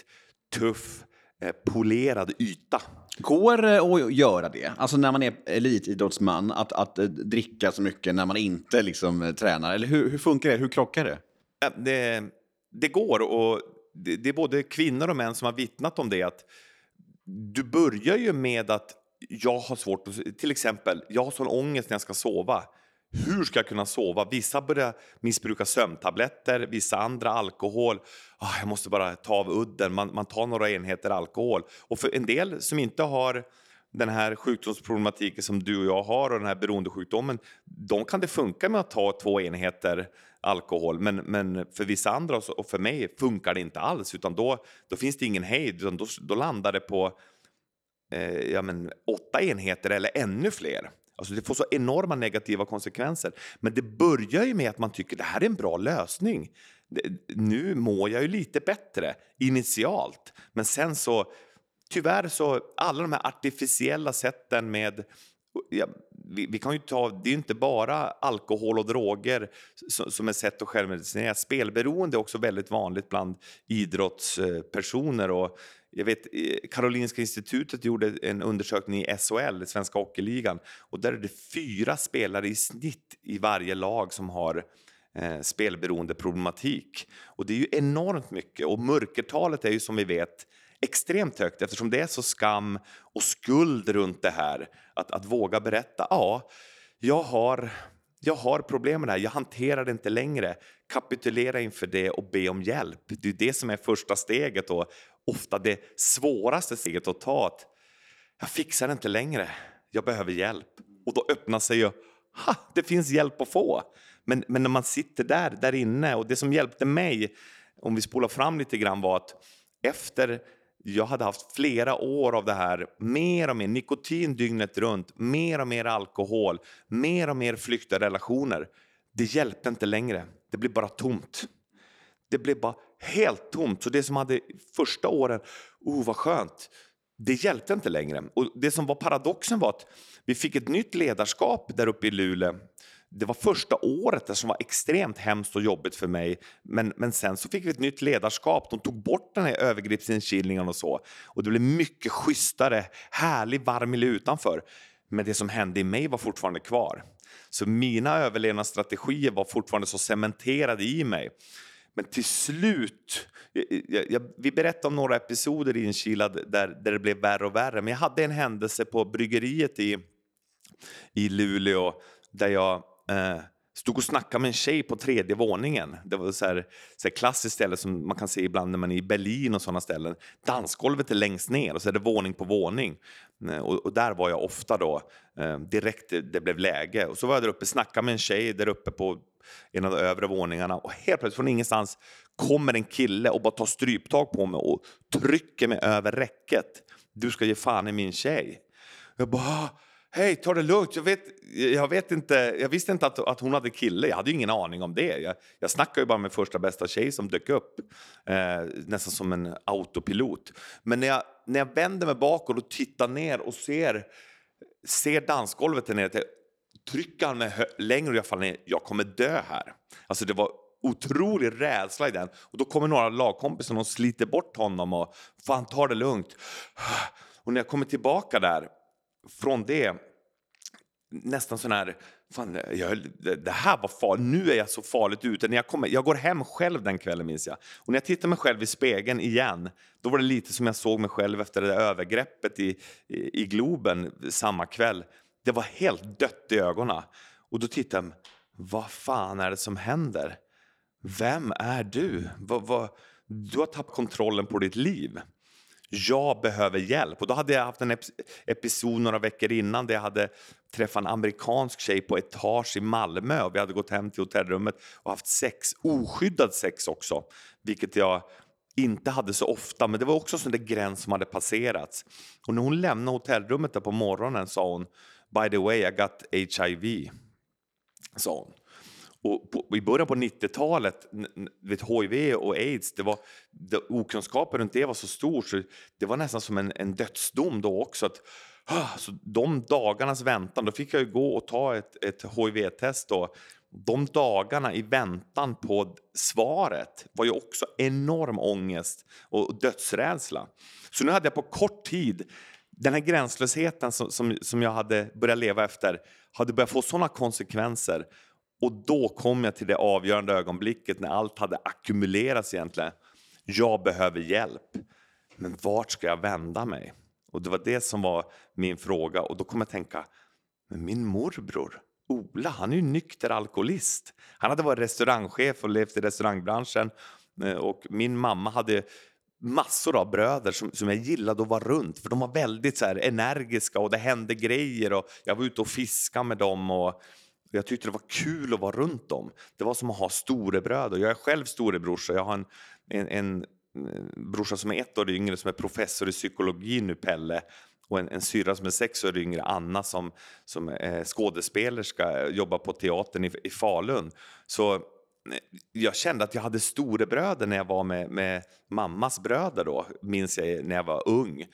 S1: tuff, eh, polerad yta.
S2: Går det att göra det? Alltså när man är elitidrottsman, att, att eh, dricka så mycket när man inte liksom, eh, tränar? Eller hur, hur funkar det? Hur klockar det?
S1: Det, det går och det, det är både kvinnor och män som har vittnat om det. att Du börjar ju med att jag har svårt att... Till exempel, jag har sån ångest när jag ska sova. Hur ska jag kunna sova? Vissa börjar missbruka sömntabletter, vissa andra alkohol. Oh, jag måste bara ta av udden. Man, man tar några enheter alkohol. Och för en del som inte har den här sjukdomsproblematiken som du och jag har och den här beroendesjukdomen, de kan det funka med att ta två enheter alkohol. Men, men för vissa andra och för mig funkar det inte alls, utan då, då finns det ingen hejd, utan då, då landar det på eh, ja, men, åtta enheter eller ännu fler. Alltså det får så enorma negativa konsekvenser. Men det börjar ju med att man tycker det här är en bra lösning. Nu mår jag ju lite bättre initialt, men sen så tyvärr så alla de här artificiella sätten med ja, vi, vi, kan ju ta, det är inte bara alkohol och droger som, som är sätt att självmedicinera. Spelberoende är också väldigt vanligt bland idrottspersoner. Och jag vet, eh, Karolinska institutet gjorde en undersökning i SHL, Svenska Hockeyligan, och där är det fyra spelare i snitt i varje lag som har eh, spelberoendeproblematik. Och det är ju enormt mycket och mörkertalet är ju som vi vet extremt högt eftersom det är så skam och skuld runt det här. Att, att våga berätta, ja, jag har, jag har problem med det här, jag hanterar det inte längre. Kapitulera inför det och be om hjälp. Det är det som är första steget och ofta det svåraste steget att ta. Att jag fixar det inte längre, jag behöver hjälp. Och då öppnar sig ju, ha, det finns hjälp att få. Men, men när man sitter där, där inne och det som hjälpte mig, om vi spolar fram lite grann var att efter jag hade haft flera år av det här, mer och mer nikotin dygnet runt, mer och mer alkohol, mer och mer flyktiga relationer. Det hjälpte inte längre. Det blev bara tomt. Det blev bara helt tomt. Så det som hade första åren, oh vad skönt, det hjälpte inte längre. Och det som var paradoxen var att vi fick ett nytt ledarskap där uppe i Luleå det var första året som var extremt hemskt och jobbigt för mig. Men, men sen så fick vi ett nytt ledarskap. De tog bort den här övergreppsinkilningen och så. Och det blev mycket schysstare, härlig, varm miljö utanför. Men det som hände i mig var fortfarande kvar. Så mina överlevnadsstrategier var fortfarande så cementerade i mig. Men till slut, jag, jag, vi berättade om några episoder i Enkila där, där det blev värre och värre. Men jag hade en händelse på bryggeriet i, i Luleå där jag eh, stod och snackade med en tjej på tredje våningen. Det var så här, så här klassiskt ställe som man kan se ibland när man är i Berlin och sådana ställen. Dansgolvet är längst ner och så är det våning på våning. Eh, och, och där var jag ofta då, eh, direkt det, det blev läge. Och så var jag där uppe och snackade med en tjej där uppe på en av de övre våningarna och helt plötsligt från ingenstans kommer en kille och bara tar stryptag på mig och trycker mig över räcket. Du ska ge fan i min tjej. Jag bara Hej, ta det lugnt. Jag, vet, jag, vet inte, jag visste inte att, att hon hade kille. Jag hade ingen aning om det. Jag, jag snackade ju bara med första bästa tjej som dök upp. Eh, nästan som en autopilot. Men när jag, när jag vänder mig bakåt och tittar ner och ser, ser dansgolvet där nere trycker han mig längre och jag faller ner. Jag kommer dö här. Alltså det var otrolig rädsla i den. Och då kommer några lagkompisar och sliter bort honom och fan ta det lugnt. Och när jag kommer tillbaka där från det nästan sån här, fan, jag, det här var farligt, nu är jag så farligt ute. När jag, kommer, jag går hem själv den kvällen minns jag. Och när jag tittar mig själv i spegeln igen, då var det lite som jag såg mig själv efter det där övergreppet i, i, i Globen samma kväll. Det var helt dött i ögonen. Och då tittade jag, vad fan är det som händer? Vem är du? Va, va, du har tappat kontrollen på ditt liv jag behöver hjälp. Och då hade jag haft en episod några veckor innan där jag hade träffat en amerikansk tjej på etage i Malmö och vi hade gått hem till hotellrummet och haft sex, oskyddad sex också, vilket jag inte hade så ofta, men det var också en sån gräns som hade passerats. Och när hon lämnade hotellrummet där på morgonen sa hon By the way, I got HIV, sa hon. Och på, I början på 90-talet, hiv och aids, det var, det, okunskapen runt det var så stor så det var nästan som en, en dödsdom då också. Att, ah, så de dagarnas väntan, då fick jag gå och ta ett, ett hiv-test. De dagarna i väntan på svaret var ju också enorm ångest och dödsrädsla. Så nu hade jag på kort tid den här gränslösheten som, som, som jag hade börjat leva efter hade börjat få sådana konsekvenser och då kom jag till det avgörande ögonblicket när allt hade ackumulerats egentligen. Jag behöver hjälp. Men vart ska jag vända mig? Och det var det som var min fråga och då kom jag tänka, men min morbror Ola, han är ju nykter alkoholist. Han hade varit restaurangchef och levt i restaurangbranschen eh, och min mamma hade massor av bröder som, som jag gillade att vara runt för de var väldigt så här, energiska och det hände grejer och jag var ute och fiskade med dem och jag tyckte det var kul att vara runt dem. Det var som att ha storebröder. Jag är själv storebrorsa. Jag har en, en, en eh, brorsa som är ett år yngre som är professor i psykologi nu, Pelle. Och en, en syra som är sex år yngre, Anna, som, som är skådespelerska, jobbar på teatern i, i Falun. Så jag kände att jag hade storebröder när jag var med, med mammas bröder då, minns jag när jag var ung.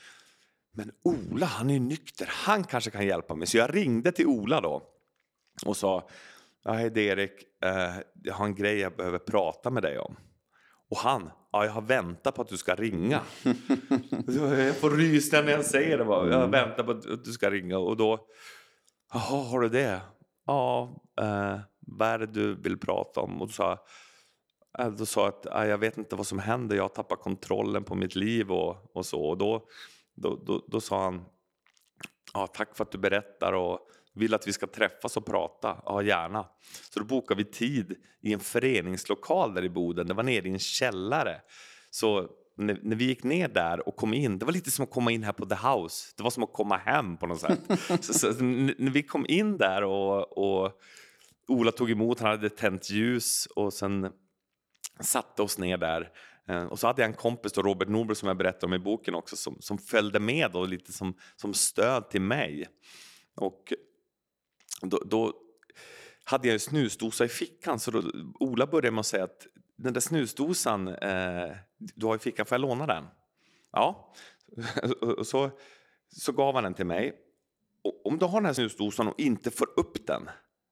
S1: Men Ola, han är ju nykter, han kanske kan hjälpa mig. Så jag ringde till Ola då och sa ja, Hej Erik, eh, jag har en grej jag behöver prata med dig om. Och han, ja, jag har väntat på att du ska ringa. jag får rysningar när jag säger det. Bara. Jag väntar på att du ska ringa. Och då, jaha, har du det? Ja, eh, vad är det du vill prata om? Och då sa, eh, då sa att jag vet inte vad som händer, jag har tappat kontrollen på mitt liv och, och så. Och då, då, då, då sa han, ja, tack för att du berättar. och vill att vi ska träffas och prata. Ja, gärna. Så då bokade vi tid i en föreningslokal där i Boden. Det var nere i en källare. Så när, när, vi gick ner där och kom in, det var lite som att komma in här på The House. Det var som att komma hem på något sätt. så, så, när vi kom in där och, och Ola tog emot, han hade tänt ljus och sen satte oss ner där. Eh, och så hade jag en kompis, då, Robert Norberg, som jag berättade om i boken också, som, som följde med och lite som, som stöd till mig. Och då, då hade jag en snusdosa i fickan så då, Ola började med att säga att den där snusdosan eh, du har i fickan, får jag låna den? Ja, och så, så gav han den till mig. Och om du har den här snusdosan och inte får upp den,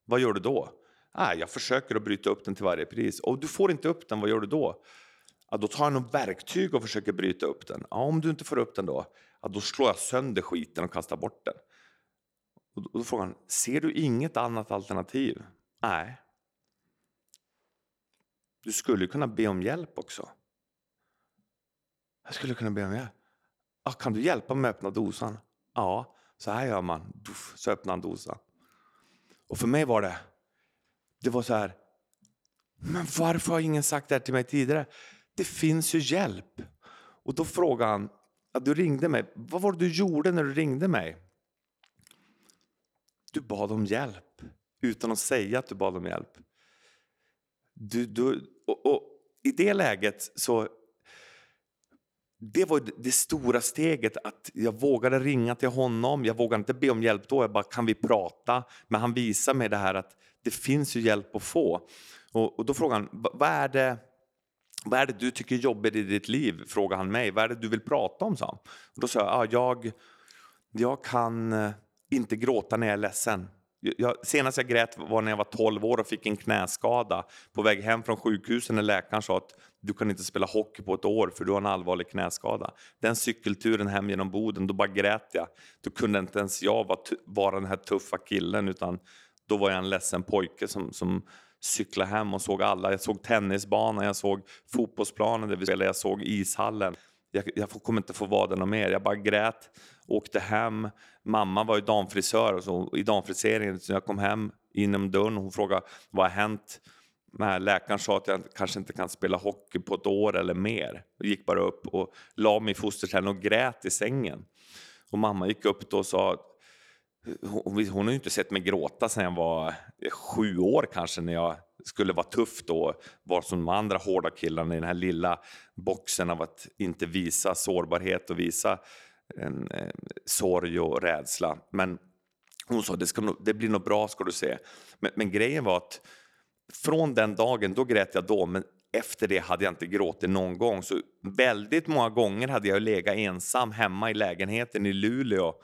S1: vad gör du då? Ah, jag försöker att bryta upp den till varje pris. Och du får inte upp den, vad gör du då? Ja, då tar jag något verktyg och försöker bryta upp den. Ja, om du inte får upp den då? Ja, då slår jag sönder skiten och kastar bort den. Och då frågar han, ser du inget annat alternativ? Nej. du skulle kunna be om hjälp också. Jag skulle kunna be om hjälp. Ah, kan du hjälpa mig att öppna dosan? Ja, så här gör man. Så öppnar han dosan. Och för mig var det, det var så här, men varför har ingen sagt det här till mig tidigare? Det finns ju hjälp. Och då frågade han, ja, du ringde mig, vad var det du gjorde när du ringde mig? Du bad om hjälp utan att säga att du bad om hjälp. Du, du, och, och I det läget så det var det stora steget att jag vågade ringa till honom. Jag vågade inte be om hjälp då. Jag bara, kan vi prata? Men han visar mig det här att det finns ju hjälp att få. Och, och då frågar han, vad är det vad är det du tycker är jobbigt i ditt liv? Frågar han mig. Vad är det du vill prata om? sa Och Då sa jag, ah, jag, jag kan eh, inte gråta när jag är ledsen. Jag, senast jag grät var när jag var 12 år och fick en knäskada på väg hem från sjukhuset när läkaren sa att du kan inte spela hockey på ett år för du har en allvarlig knäskada. Den cykelturen hem genom Boden, då bara grät jag. Då kunde inte ens jag vara, vara den här tuffa killen utan då var jag en ledsen pojke som, som cyklade hem och såg alla. Jag såg tennisbanan, jag såg fotbollsplanen där vi spelade, jag såg ishallen. Jag, jag kommer inte få vara där mer. Jag bara grät, åkte hem. Mamma var ju damfrisör och så, i damfriseringen. Så jag kom hem inom dörren och hon frågade vad har hänt när läkaren sa att jag kanske inte kan spela hockey på ett år eller mer. Jag gick bara upp och la mig i fosterställning och grät i sängen. Och mamma gick upp då och sa hon, hon har ju inte sett mig gråta sedan jag var sju år kanske när jag skulle vara tuff då, var som de andra hårda killarna i den här lilla boxen av att inte visa sårbarhet och visa en, eh, sorg och rädsla. Men hon sa det, ska, det blir nog bra ska du se. Men, men, grejen var att från den dagen, då grät jag då, men efter det hade jag inte gråtit någon gång. Så väldigt många gånger hade jag legat ensam hemma i lägenheten i Luleå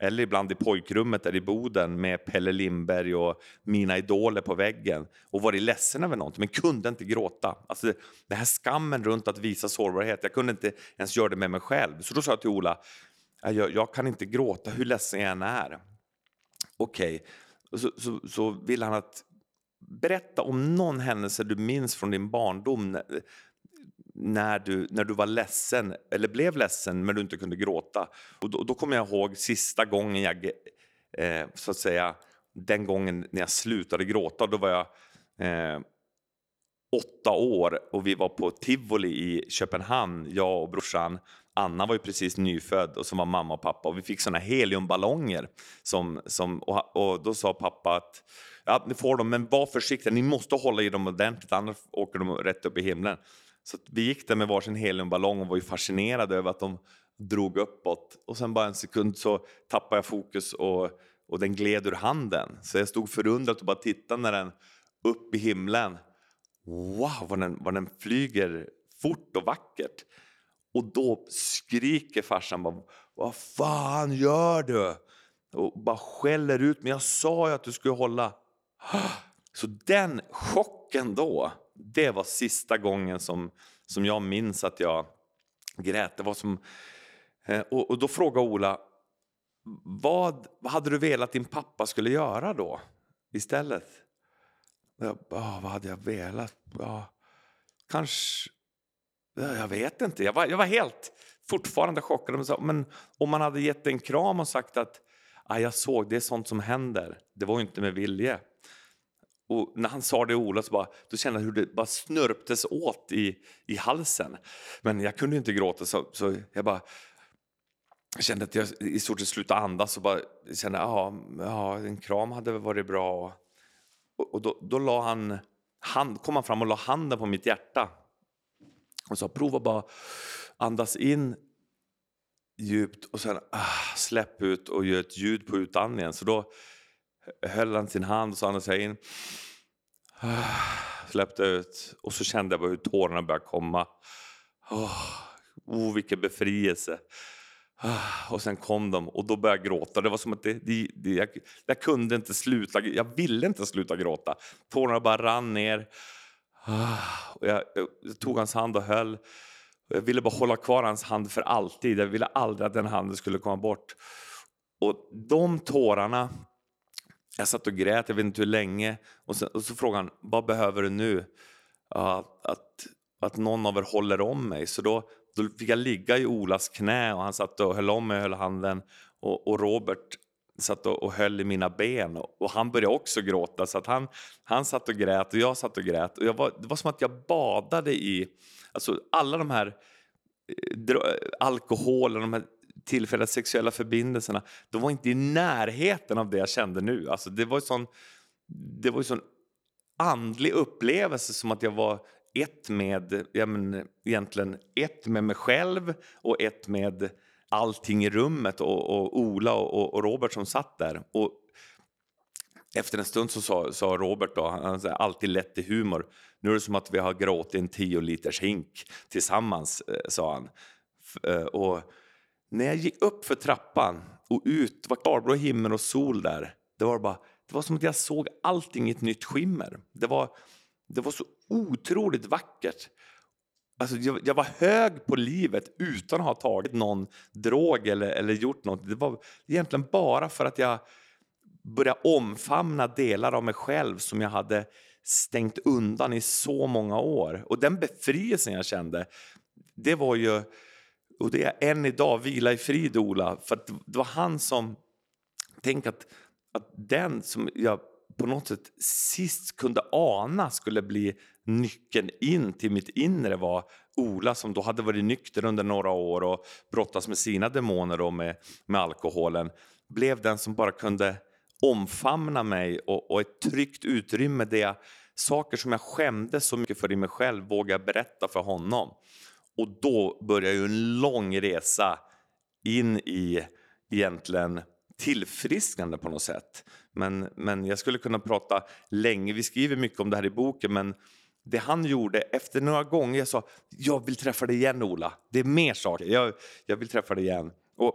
S1: eller ibland i pojkrummet där i Boden med Pelle Lindberg och mina idoler på väggen och varit ledsen över något men kunde inte gråta. Alltså det här skammen runt att visa sårbarhet, jag kunde inte ens göra det med mig själv. Så då sa jag till Ola, äh, jag, jag kan inte gråta hur ledsen jag än är. Okej, okay. så, så, så vill han att berätta om någon händelse du minns från din barndom när du, när du var ledsen, eller blev ledsen men du inte kunde gråta. Och då, då kommer jag ihåg sista gången jag, eh, så att säga, den gången när jag slutade gråta, då var jag eh, åtta år och vi var på tivoli i Köpenhamn, jag och brorsan. Anna var ju precis nyfödd och så var mamma och pappa och vi fick såna heliumballonger. Som, som, och, och då sa pappa att ja, ni får dem, men var försiktiga, ni måste hålla i dem ordentligt annars åker de rätt upp i himlen. Så vi gick där med varsin heliumballong och var ju fascinerade över att de drog uppåt. Och sen bara en sekund så tappade jag fokus och, och den gled ur handen. Så jag stod förundrat och bara tittade när den upp i himlen. Wow, vad den, vad den flyger fort och vackert. Och då skriker farsan bara, vad fan gör du? Och bara skäller ut, men jag sa ju att du skulle hålla. Så den chocken då, det var sista gången som, som jag minns att jag grät. Det var som, eh, och, och då frågade Ola, vad, vad hade du velat din pappa skulle göra då istället? Jag, oh, vad hade jag velat? Oh, kanske... Jag vet inte. Jag var, jag var helt fortfarande chockad. Men om man hade gett en kram och sagt att ah, jag såg, det är sånt som händer. Det var inte med vilje. Och när han sa det Ola så bara, då kände jag hur det bara snörptes åt i, i halsen. Men jag kunde inte gråta så, så jag bara jag kände att jag i stort sett slutade andas och bara kände ja, ja en kram hade varit bra. Och, då, då la han, hand, kom han fram och la handen på mitt hjärta och sa prova bara andas in djupt och sen ah, släpp ut och gör ett ljud på utandningen. Så då höll han sin hand och så andades jag in. Ah, släppte ut och så kände jag bara hur tårarna började komma. Oh, oh vilken befrielse. Ah, och sen kom de och då började jag gråta. Det var som att det, det, det, jag, jag, kunde inte sluta, jag ville inte sluta gråta. Tårarna bara rann ner. Ah, och jag, jag tog hans hand och höll. Jag ville bara hålla kvar hans hand för alltid. Jag ville aldrig att den handen skulle komma bort. Och de tårarna jag satt och grät, jag vet inte hur länge. Och, sen, och så frågade han, vad behöver du nu? att, att, att någon av er håller om mig. Så då, då fick jag ligga i Olas knä och han satt och höll om mig och höll handen. Och, och Robert satt och, och höll i mina ben och, och, han började också gråta. Så att han, han satt och grät och jag satt och grät. Och jag var, det var som att jag badade i alltså alla de här eh, alkoholen, de här tillfälliga sexuella förbindelserna. De var inte i närheten av det jag kände nu. Alltså det var en sån, det var ju sån andlig upplevelse som att jag var ett med, ja men, egentligen ett med mig själv och ett med allting i rummet och, och Ola och, och, Robert som satt där. Och efter en stund så sa, sa Robert, då, han är alltid lätt i humor, nu är det som att vi har gråtit en tio liters hink tillsammans, eh, sa han. Eh, och när jag gick upp för trappan och ut, det var klarblå himmel och sol där, det var, bara, det var som att jag såg allting i ett nytt skimmer. Det var, det var så otroligt vackert. Alltså, jag, jag, var hög på livet utan att ha tagit någon drog eller, eller gjort något. Det var egentligen bara för att jag började omfamna delar av mig själv som jag hade stängt undan i så många år. Och den befrielsen jag kände, det var ju... Och det är än idag, vila i frid Ola, för det var han som... Tänk att, att den som jag på något sätt sist kunde ana skulle bli nyckeln in till mitt inre var Ola som då hade varit nykter under några år och brottats med sina demoner och med, med alkoholen. Blev den som bara kunde omfamna mig och, och ett tryggt utrymme där jag, saker som jag skämdes så mycket för i mig själv vågade jag berätta för honom. Och då började ju en lång resa in i egentligen tillfrisknande på något sätt. Men, men jag skulle kunna prata länge, vi skriver mycket om det här i boken, men det han gjorde efter några gånger, jag sa jag vill träffa dig igen Ola, det är mer saker, jag, jag vill träffa dig igen. Och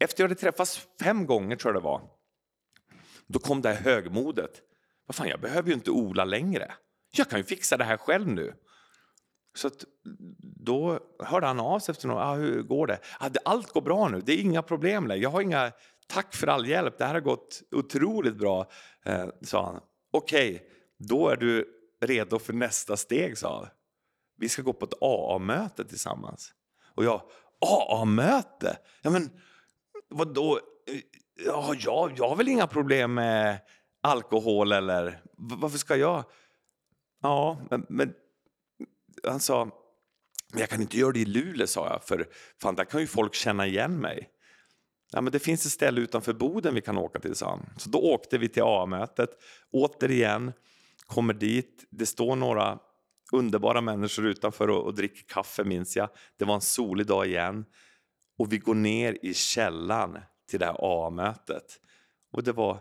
S1: efter jag hade träffats fem gånger tror jag det var, då kom det här högmodet. Vad fan, jag behöver ju inte Ola längre. Jag kan ju fixa det här själv nu. Så att, då hörde han av sig efter några, ah, hur går det? Ah, allt går bra nu, det är inga problem längre. Jag har inga, tack för all hjälp, det här har gått otroligt bra, eh, sa han. Okej, okay, då är du redo för nästa steg, sa han. Vi ska gå på ett AA-möte tillsammans. Och jag, AA-möte? Ja, men vadå? Ja, jag, jag har väl inga problem med alkohol eller varför ska jag? Ja, men, men han sa, men jag kan inte göra det i Luleå, sa jag, för fan, där kan ju folk känna igen mig. Ja, men det finns ett ställe utanför Boden vi kan åka till, sa han. Så då åkte vi till A-mötet. Återigen, kommer dit, det står några underbara människor utanför och, och dricker kaffe, minns jag. Det var en solig dag igen. Och vi går ner i källan till det här A-mötet. Och det var,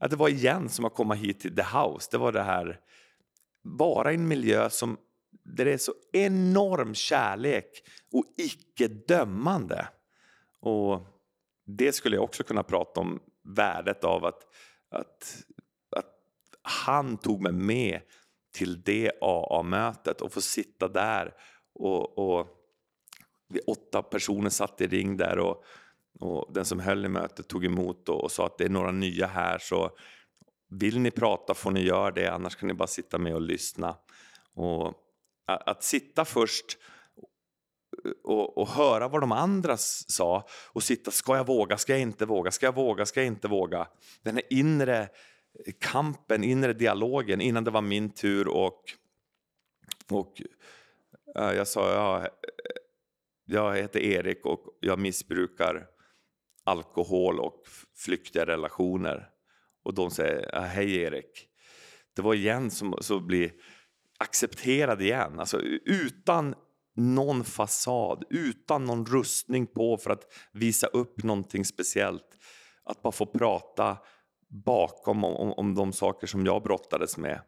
S1: ja, det var igen som att komma hit till The House. Det var det här, bara i en miljö som, där det är så enorm kärlek och icke dömande. Och det skulle jag också kunna prata om, värdet av att, att, att han tog mig med till det AA-mötet och få sitta där och, och vi åtta personer satt i ring där och, och den som höll i mötet tog emot och, och sa att det är några nya här så vill ni prata får ni göra det annars kan ni bara sitta med och lyssna. Och att, att sitta först och, och, höra vad de andra sa och sitta, ska jag våga, ska jag inte våga, ska jag våga, ska jag inte våga? Den här inre kampen, inre dialogen innan det var min tur och, och jag sa, ja, jag heter Erik och jag missbrukar alkohol och flyktiga relationer. Och de säger, hej Erik. Det var igen som att bli accepterad igen, alltså utan någon fasad, utan någon rustning på för att visa upp någonting speciellt. Att bara få prata bakom om, om de saker som jag brottades med.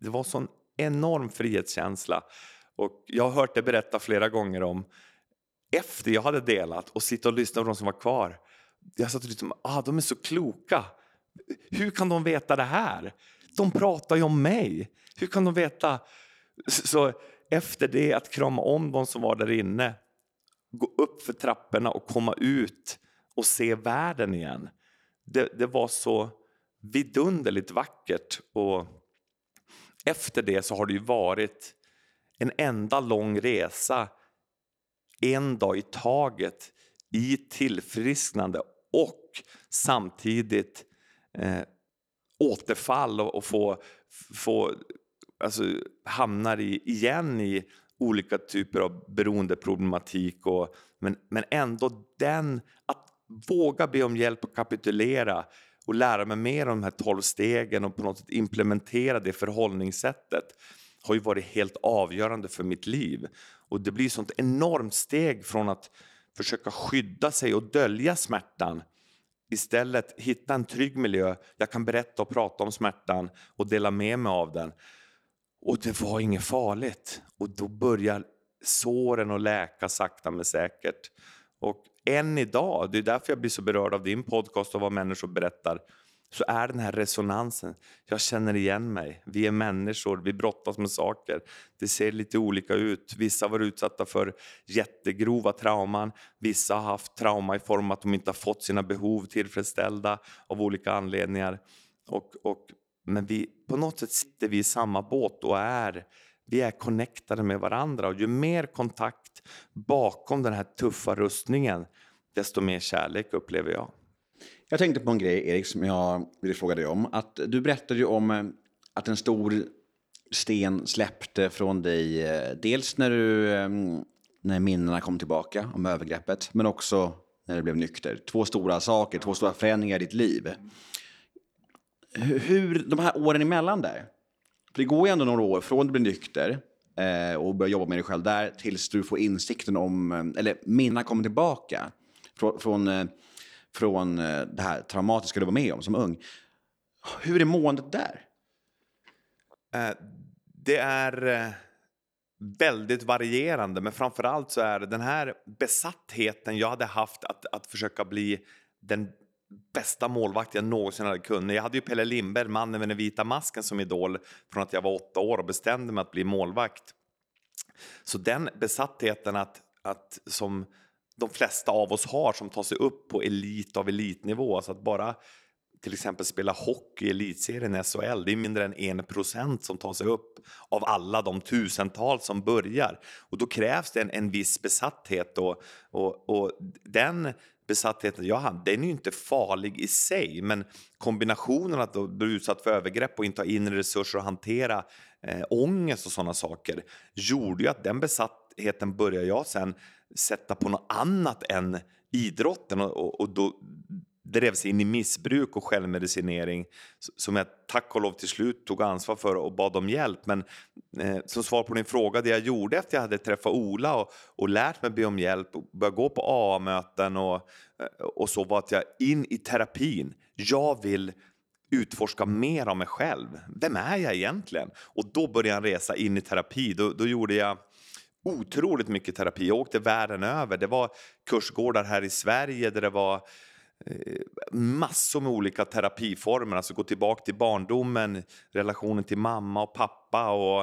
S1: Det var sån enorm frihetskänsla. Och jag har hört det berätta flera gånger om efter jag hade delat och sitta och lyssna på de som var kvar. Jag satt och liksom, ah, de är så kloka. Hur kan de veta det här? De pratar ju om mig. Hur kan de veta? Så efter det, att krama om de som var där inne, gå upp för trapporna och komma ut och se världen igen. Det, det var så vidunderligt vackert. Och efter det så har det ju varit en enda lång resa en dag i taget i tillfrisknande och samtidigt eh, återfall och, och få, få alltså, hamnar i, igen i olika typer av beroendeproblematik. Och, men, men ändå den, att våga be om hjälp och kapitulera och lära mig mer om de här tolv stegen och på något sätt implementera det förhållningssättet har ju varit helt avgörande för mitt liv. Och det blir sånt enormt steg från att försöka skydda sig och dölja smärtan istället hitta en trygg miljö. Jag kan berätta och prata om smärtan och dela med mig av den. Och det var inget farligt. Och då börjar såren att läka sakta men säkert. Och än idag, det är därför jag blir så berörd av din podcast och vad människor berättar, så är den här resonansen. Jag känner igen mig. Vi är människor, vi brottas med saker. Det ser lite olika ut. Vissa har varit utsatta för jättegrova trauman. Vissa har haft trauma i form av att de inte har fått sina behov tillfredsställda av olika anledningar. Och, och, men vi, på något sätt sitter vi i samma båt och är vi är connectade med varandra. Och ju mer kontakt bakom den här tuffa rustningen, desto mer kärlek upplever jag.
S2: Jag tänkte på en grej, Erik, som jag ville fråga dig om. Att du berättade ju om eh, att en stor sten släppte från dig. Eh, dels när, du, eh, när minnena kom tillbaka om övergreppet, men också när du blev nykter. Två stora saker, två stora förändringar i ditt liv. Hur, de här åren emellan där, för det går ju ändå några år från du blir nykter eh, och börjar jobba med dig själv där tills du får insikten om, eh, eller minnen kommer tillbaka från, eh, från från det här traumatiska du var med om som ung. Hur är måendet där?
S1: Eh, det är väldigt varierande, men framför allt så är den här besattheten jag hade haft att, att försöka bli den bästa målvakt jag någonsin hade kunnat. Jag hade ju Pelle Lindberg, mannen med den vita masken, som idol från att jag var åtta år och bestämde mig att bli målvakt. Så den besattheten att, att som de flesta av oss har som tar sig upp på elit av elitnivå. Alltså att bara till exempel spela hockey i elitserien i SHL, det är mindre än en procent som tar sig upp av alla de tusentals som börjar. Och då krävs det en, en viss besatthet och, och, och den besattheten. Jag hade, den är ju inte farlig i sig, men kombinationen att bli utsatt för övergrepp och inte ha inre resurser att hantera eh, ångest och sådana saker gjorde ju att den besattheten började jag sen sätta på något annat än idrotten och, och då drevs in i missbruk och självmedicinering som jag tack och lov till slut tog ansvar för och bad om hjälp. Men eh, som svar på din fråga, det jag gjorde efter jag hade träffat Ola och, och lärt mig be om hjälp och börjat gå på AA-möten och, eh, och så var att jag in i terapin. Jag vill utforska mer av mig själv. Vem är jag egentligen? Och då började jag en resa in i terapi. Då, då gjorde jag otroligt mycket terapi. Jag åkte världen över. Det var kursgårdar här i Sverige där det var eh, Eh, massor med olika terapiformer. Alltså gå tillbaka till barndomen, relationen till mamma och pappa och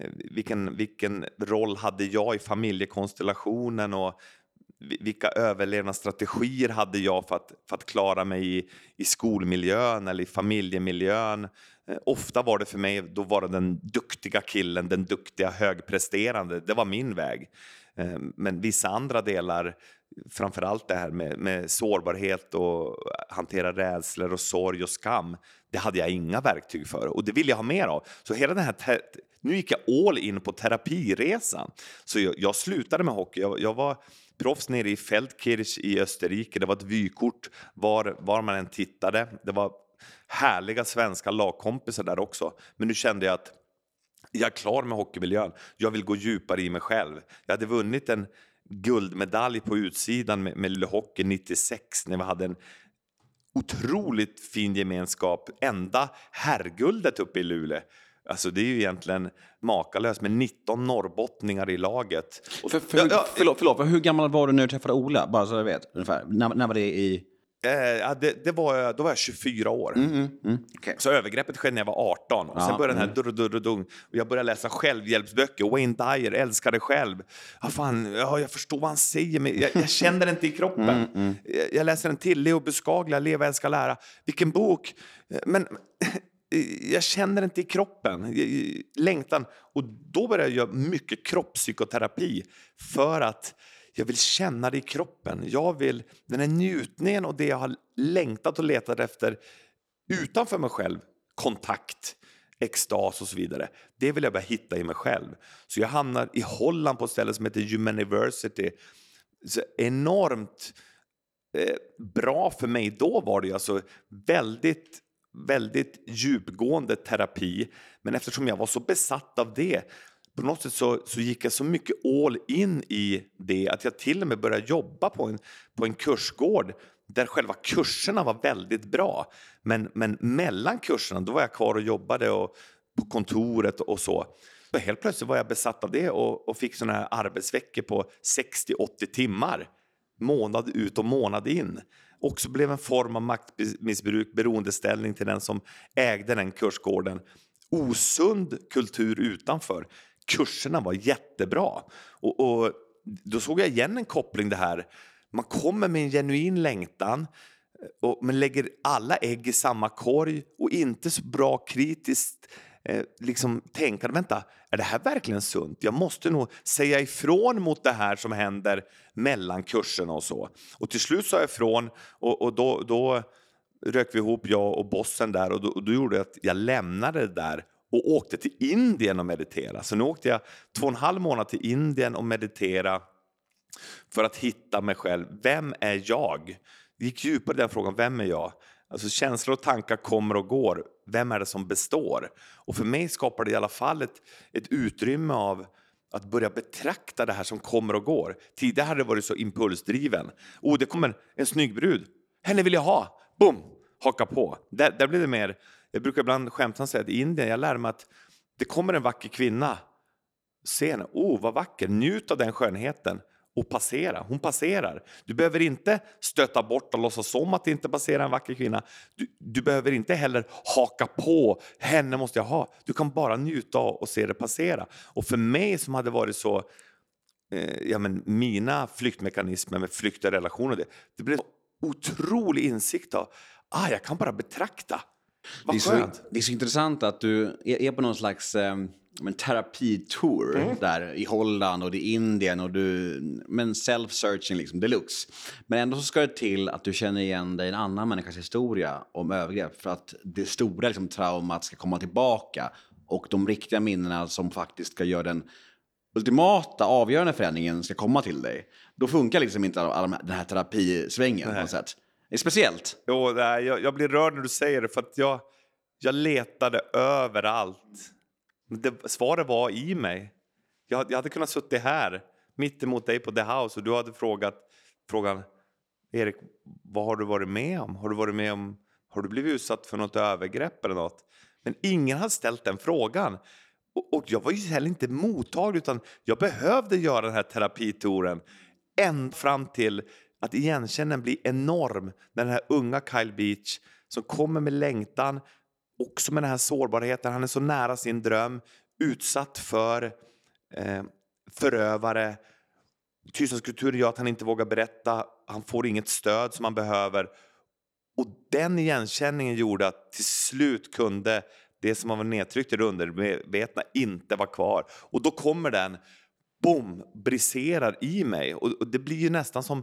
S1: eh, vilken, vilken roll hade jag i familjekonstellationen och vilka överlevnadsstrategier hade jag för att, för att klara mig i, i skolmiljön eller i familjemiljön? Eh, ofta var det för mig, då var det den duktiga killen, den duktiga högpresterande. Det var min väg. Men vissa andra delar, framförallt det här med, med sårbarhet och hantera rädslor och sorg och skam, det hade jag inga verktyg för och det vill jag ha mer av. Så hela den här nu gick jag all in på terapiresan. Så jag, jag slutade med hockey. Jag, jag var proffs nere i Feldkirch i Österrike. Det var ett vykort var, var man än tittade. Det var härliga svenska lagkompisar där också. Men nu kände jag att jag är klar med hockeymiljön. Jag vill gå djupare i mig själv. Jag hade vunnit en guldmedalj på utsidan med, med Luleå Hockey 96 när vi hade en otroligt fin gemenskap. Enda herrguldet uppe i Luleå. Alltså det är ju egentligen makalöst med 19 norrbottningar i laget.
S2: Och för, för, ja, ja, förlåt, förlåt, för hur gammal var du när du träffade Ola? Bara så jag vet ungefär. När, när var det i...
S1: Eh, det, det, var, då var jag 24 år.
S2: Mm, mm, mm.
S1: Okay. Så övergreppet skedde när jag var 18. Och ja, sen började den här mm. durr, durr, Och jag började läsa självhjälpsböcker. Wayne Dyer, Älskar dig själv. Ah, fan, ja, jag förstår vad han säger, men jag, jag känner det inte i kroppen. Mm, mm. Jag, jag läser en till, Leo Buscaglia, Leva, älska, lära. Vilken bok! Men jag känner inte i kroppen, längtan. Och då började jag göra mycket kroppspsykoterapi för att jag vill känna det i kroppen. Jag vill, den här njutningen och det jag har längtat och letat efter utanför mig själv, kontakt, extas och så vidare. Det vill jag bara hitta i mig själv. Så jag hamnar i Holland på ett ställe som heter Humaniversity. Så enormt eh, bra för mig då var det alltså väldigt väldigt djupgående terapi. Men eftersom jag var så besatt av det på något sätt så, så gick jag så mycket all in i det att jag till och med började jobba på en, på en kursgård där själva kurserna var väldigt bra. Men, men mellan kurserna då var jag kvar och jobbade och, på kontoret och så. så. Helt plötsligt var jag besatt av det och, och fick såna här arbetsveckor på 60-80 timmar månad ut och månad in. Också blev en form av maktmissbruk, beroendeställning till den som ägde den kursgården. Osund kultur utanför. Kurserna var jättebra. Och, och då såg jag igen en koppling det här. Man kommer med en genuin längtan eh, och, men lägger alla ägg i samma korg och inte så bra kritiskt eh, liksom tänkande. vänta, är det här verkligen sunt? Jag måste nog säga ifrån mot det här som händer mellan kurserna och så. Och till slut sa jag ifrån och, och då, då rök vi ihop, jag och bossen där och då, och då gjorde det att jag lämnade det där och åkte till Indien och mediterade. Så nu åkte jag två och en halv månad till Indien och mediterade för att hitta mig själv. Vem är jag? Det gick djupare i den frågan, vem är jag? Alltså känslor och tankar kommer och går. Vem är det som består? Och för mig skapar det i alla fall ett, ett utrymme av att börja betrakta det här som kommer och går. Tidigare hade det varit så impulsdriven. Oh, det kommer en snygg brud. Henne vill jag ha. Boom! Haka på. Där, där blir det mer... Jag brukar ibland skämtsamt säga att i Indien, jag lär mig att det kommer en vacker kvinna. Se henne. Oh, vad vacker. Njut av den skönheten och passera. Hon passerar. Du behöver inte stöta bort och låtsas som att det inte passerar en vacker kvinna. Du, du, behöver inte heller haka på. Henne måste jag ha. Du kan bara njuta av och se det passera. Och för mig som hade varit så... Eh, ja, men mina flyktmekanismer med flykt och relationer, det, det blev en otrolig insikt av ah, jag kan bara betrakta.
S2: Vad det, är så, det är så intressant att du är på någon slags... Eh men, terapitour mm. där i Holland och i Indien. Och du, men self-searching liksom deluxe. Men ändå så ska det till att du känner igen dig i en annan människas historia om övergrepp för att det stora liksom, traumat ska komma tillbaka och de riktiga minnena som faktiskt ska göra den ultimata avgörande förändringen ska komma till dig. Då funkar liksom inte all, all, den här terapisvängen Nej. på något sätt. Det är speciellt.
S1: Jo, jag, jag blir rörd när du säger det för att jag, jag letade överallt det, svaret var i mig. Jag, jag hade kunnat sitta här, mitt emot dig på The House och du hade frågat frågan Erik, vad har du varit med om? Har du varit med om, har du blivit utsatt för något övergrepp eller något? Men ingen hade ställt den frågan. Och, och jag var ju heller inte mottaglig utan jag behövde göra den här terapitouren ända fram till att igenkänningen blir enorm när den här unga Kyle Beach som kommer med längtan, också med den här sårbarheten. Han är så nära sin dröm, utsatt för eh, förövare. Tystnadskulturen gör att han inte vågar berätta. Han får inget stöd som han behöver. Och den igenkänningen gjorde att till slut kunde det som var nedtryckt i det undermedvetna inte vara kvar. Och då kommer den, boom, briserar i mig. Och, och det blir ju nästan som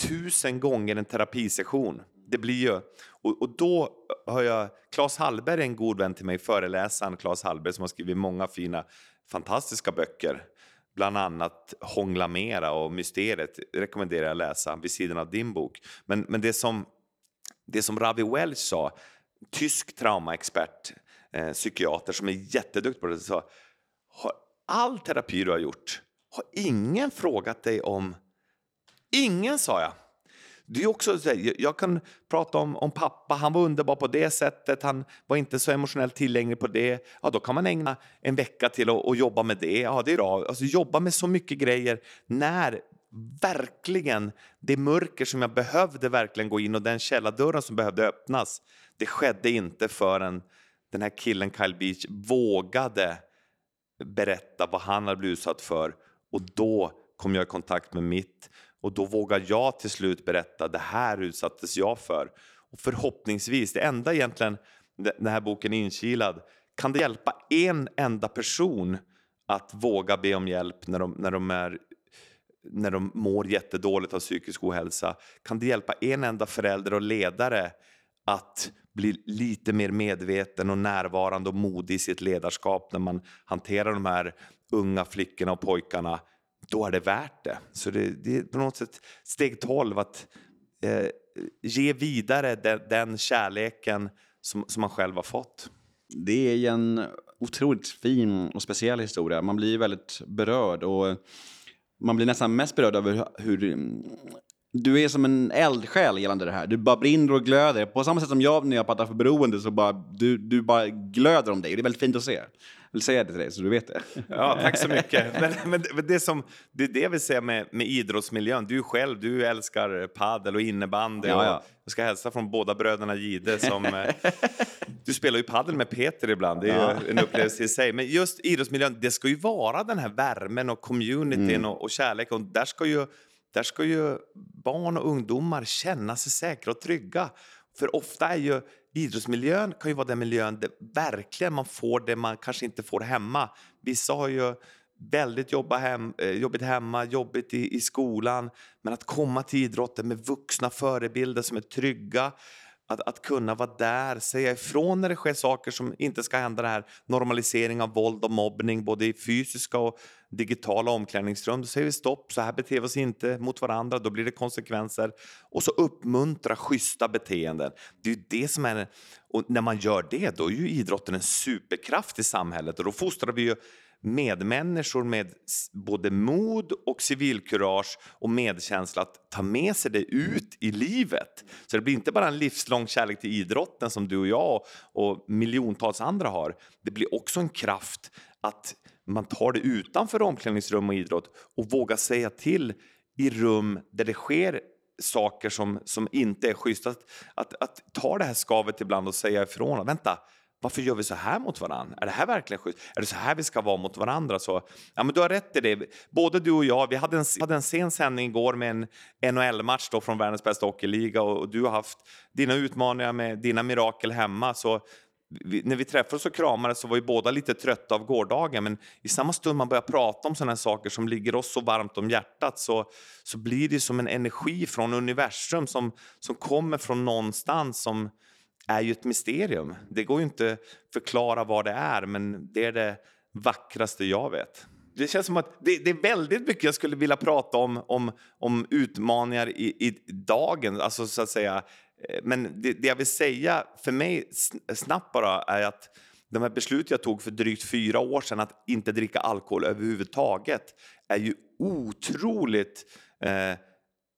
S1: tusen gånger en terapisession det blir ju... Och, och, då har jag... Claes Hallberg är en god vän till mig, föreläsaren Claes Hallberg som har skrivit många fina, fantastiska böcker. Bland annat Hångla mera och Mysteriet rekommenderar jag att läsa vid sidan av din bok. Men, men det, som, det som Ravi Welch sa, tysk traumaexpert, eh, psykiater som är jätteduktig på det, sa har all terapi du har gjort, har ingen frågat dig om... Ingen, sa jag. Det är också jag kan prata om, om pappa, han var underbar på det sättet, han var inte så emotionellt tillgänglig på det. Ja, då kan man ägna en vecka till att, att jobba med det. Ja, det är bra. Alltså, jobba med så mycket grejer när verkligen det mörker som jag behövde verkligen gå in och den källardörren som behövde öppnas, det skedde inte förrän den här killen Kyle Beach vågade berätta vad han hade blivit utsatt för och då kom jag i kontakt med mitt och då vågar jag till slut berätta det här utsattes jag för. Och förhoppningsvis, det enda egentligen den här boken är Inkilad. Kan det hjälpa en enda person att våga be om hjälp när de, när de, är, när de mår jättedåligt av psykisk ohälsa? Kan det hjälpa en enda förälder och ledare att bli lite mer medveten och närvarande och modig i sitt ledarskap när man hanterar de här unga flickorna och pojkarna, då är det värt det. Så det, det är på något sätt steg 12 att eh, ge vidare den, den kärleken som, som man själv har fått.
S2: Det är en otroligt fin och speciell historia. Man blir väldigt berörd och man blir nästan mest berörd över hur du är som en eldsjäl gällande det här. Du bara brinner och glöder. På samma sätt som jag när jag pratar för beroende så bara du, du bara glöder om dig. Det är väldigt fint att se. Vill säga det till dig så du vet det.
S1: Ja, tack så mycket. Men, men, det, som, det är det vill säga med, med idrottsmiljön. Du själv, du älskar padel och innebandy. Ja, ja. Och jag ska hälsa från båda bröderna Gide som... Eh, du spelar ju padel med Peter ibland, det är ja. en upplevelse i sig. Men just idrottsmiljön, det ska ju vara den här värmen och communityn mm. och, och kärleken. Och där ska ju där ska ju barn och ungdomar känna sig säkra och trygga. För ofta är ju idrottsmiljön kan ju vara den miljön där verkligen man får det man kanske inte får hemma. Vissa har ju väldigt jobba hem, eh, jobbigt hemma, jobbigt i, i skolan. Men att komma till idrotten med vuxna förebilder som är trygga, att, att kunna vara där, säga ifrån när det sker saker som inte ska hända. Det här normalisering av våld och mobbning, både i fysiska och digitala omklädningsrum. Då säger vi stopp, så här beter vi oss inte mot varandra, då blir det konsekvenser. Och så uppmuntra schyssta beteenden. Det är det som är... Och när man gör det, då är ju idrotten en superkraft i samhället och då fostrar vi ju medmänniskor med både mod och civilkurage och medkänsla att ta med sig det ut i livet. Så det blir inte bara en livslång kärlek till idrotten som du och jag och miljontals andra har. Det blir också en kraft att man tar det utanför omklädningsrum och idrott och vågar säga till i rum där det sker saker som, som inte är schysst. Att, att, att ta det här skavet ibland och säga ifrån. Vänta, varför gör vi så här mot varandra? Är det här verkligen schysst? Är det så här vi ska vara mot varandra? Så, ja, men du har rätt i det. Både du och jag, vi hade en, hade en sen sändning igår med en NHL-match från världens bästa hockeyliga och, och, du har haft dina utmaningar med dina mirakel hemma. Så vi, när vi träffades och kramades så var vi båda lite trötta av gårdagen men i samma stund man börjar prata om sådana saker som ligger oss så varmt om hjärtat så, så blir det som en energi från universum som, som kommer från någonstans som är ju ett mysterium. Det går ju inte att förklara vad det är men det är det vackraste jag vet. Det känns som att det, det, är väldigt mycket jag skulle vilja prata om, om, om utmaningar i, i dagen, alltså så att säga eh, men det, det jag vill säga för mig snabbt bara är att de här beslut jag tog för drygt fyra år sedan att inte dricka alkohol överhuvudtaget är ju otroligt eh,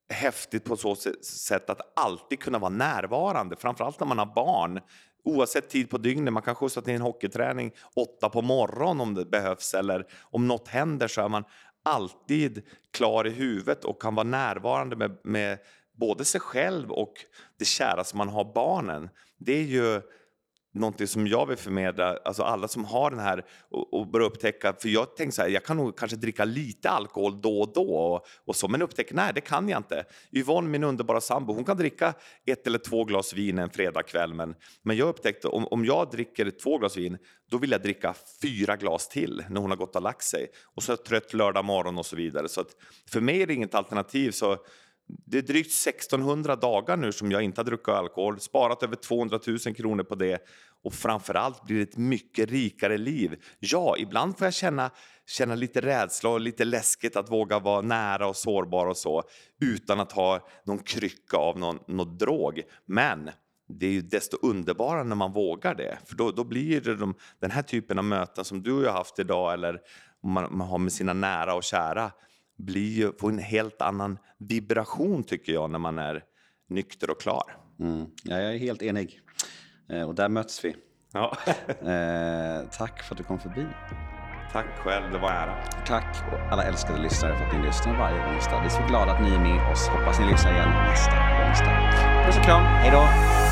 S1: häftigt på så sätt att alltid kunna vara närvarande, framförallt när man har barn. Oavsett tid på dygnet, man kan skjutsa till en hockeyträning åtta på morgonen om det behövs eller om något händer så är man alltid klar i huvudet och kan vara närvarande med, med både sig själv och det kära som man har barnen. Det är ju någonting som jag vill förmedla, alltså alla som har den här och, och börjar upptäcka, för jag tänker så här, jag kan nog kanske dricka lite alkohol då och då och, och så, men upptäcker nej, det kan jag inte. Yvonne, min underbara sambo, hon kan dricka ett eller två glas vin en fredagkväll, men, men jag upptäckte om, om jag dricker två glas vin, då vill jag dricka fyra glas till när hon har gått och lagt sig och så är jag trött lördag morgon och så vidare. Så att för mig är det inget alternativ. så det är drygt 1600 dagar nu som jag inte har druckit alkohol, sparat över 200 000 kronor på det och framförallt blir det ett mycket rikare liv. Ja, ibland får jag känna, känna lite rädsla och lite läskigt att våga vara nära och sårbar och så utan att ha någon krycka av någon, någon drog. Men det är ju desto underbarare när man vågar det, för då, då blir det de, den här typen av möten som du och jag har haft idag eller man, man har med sina nära och kära blir ju, får en helt annan vibration tycker jag när man är nykter och klar.
S2: Mm. Ja, jag är helt enig. Eh, och där möts vi. Ja. eh, tack för att du kom förbi.
S1: Tack själv, det var ära.
S2: Tack och alla älskade lyssnare för att ni lyssnar varje onsdag. Vi är så glada att ni är med oss. Hoppas ni lyssnar igen nästa onsdag. Puss och kram, hej då!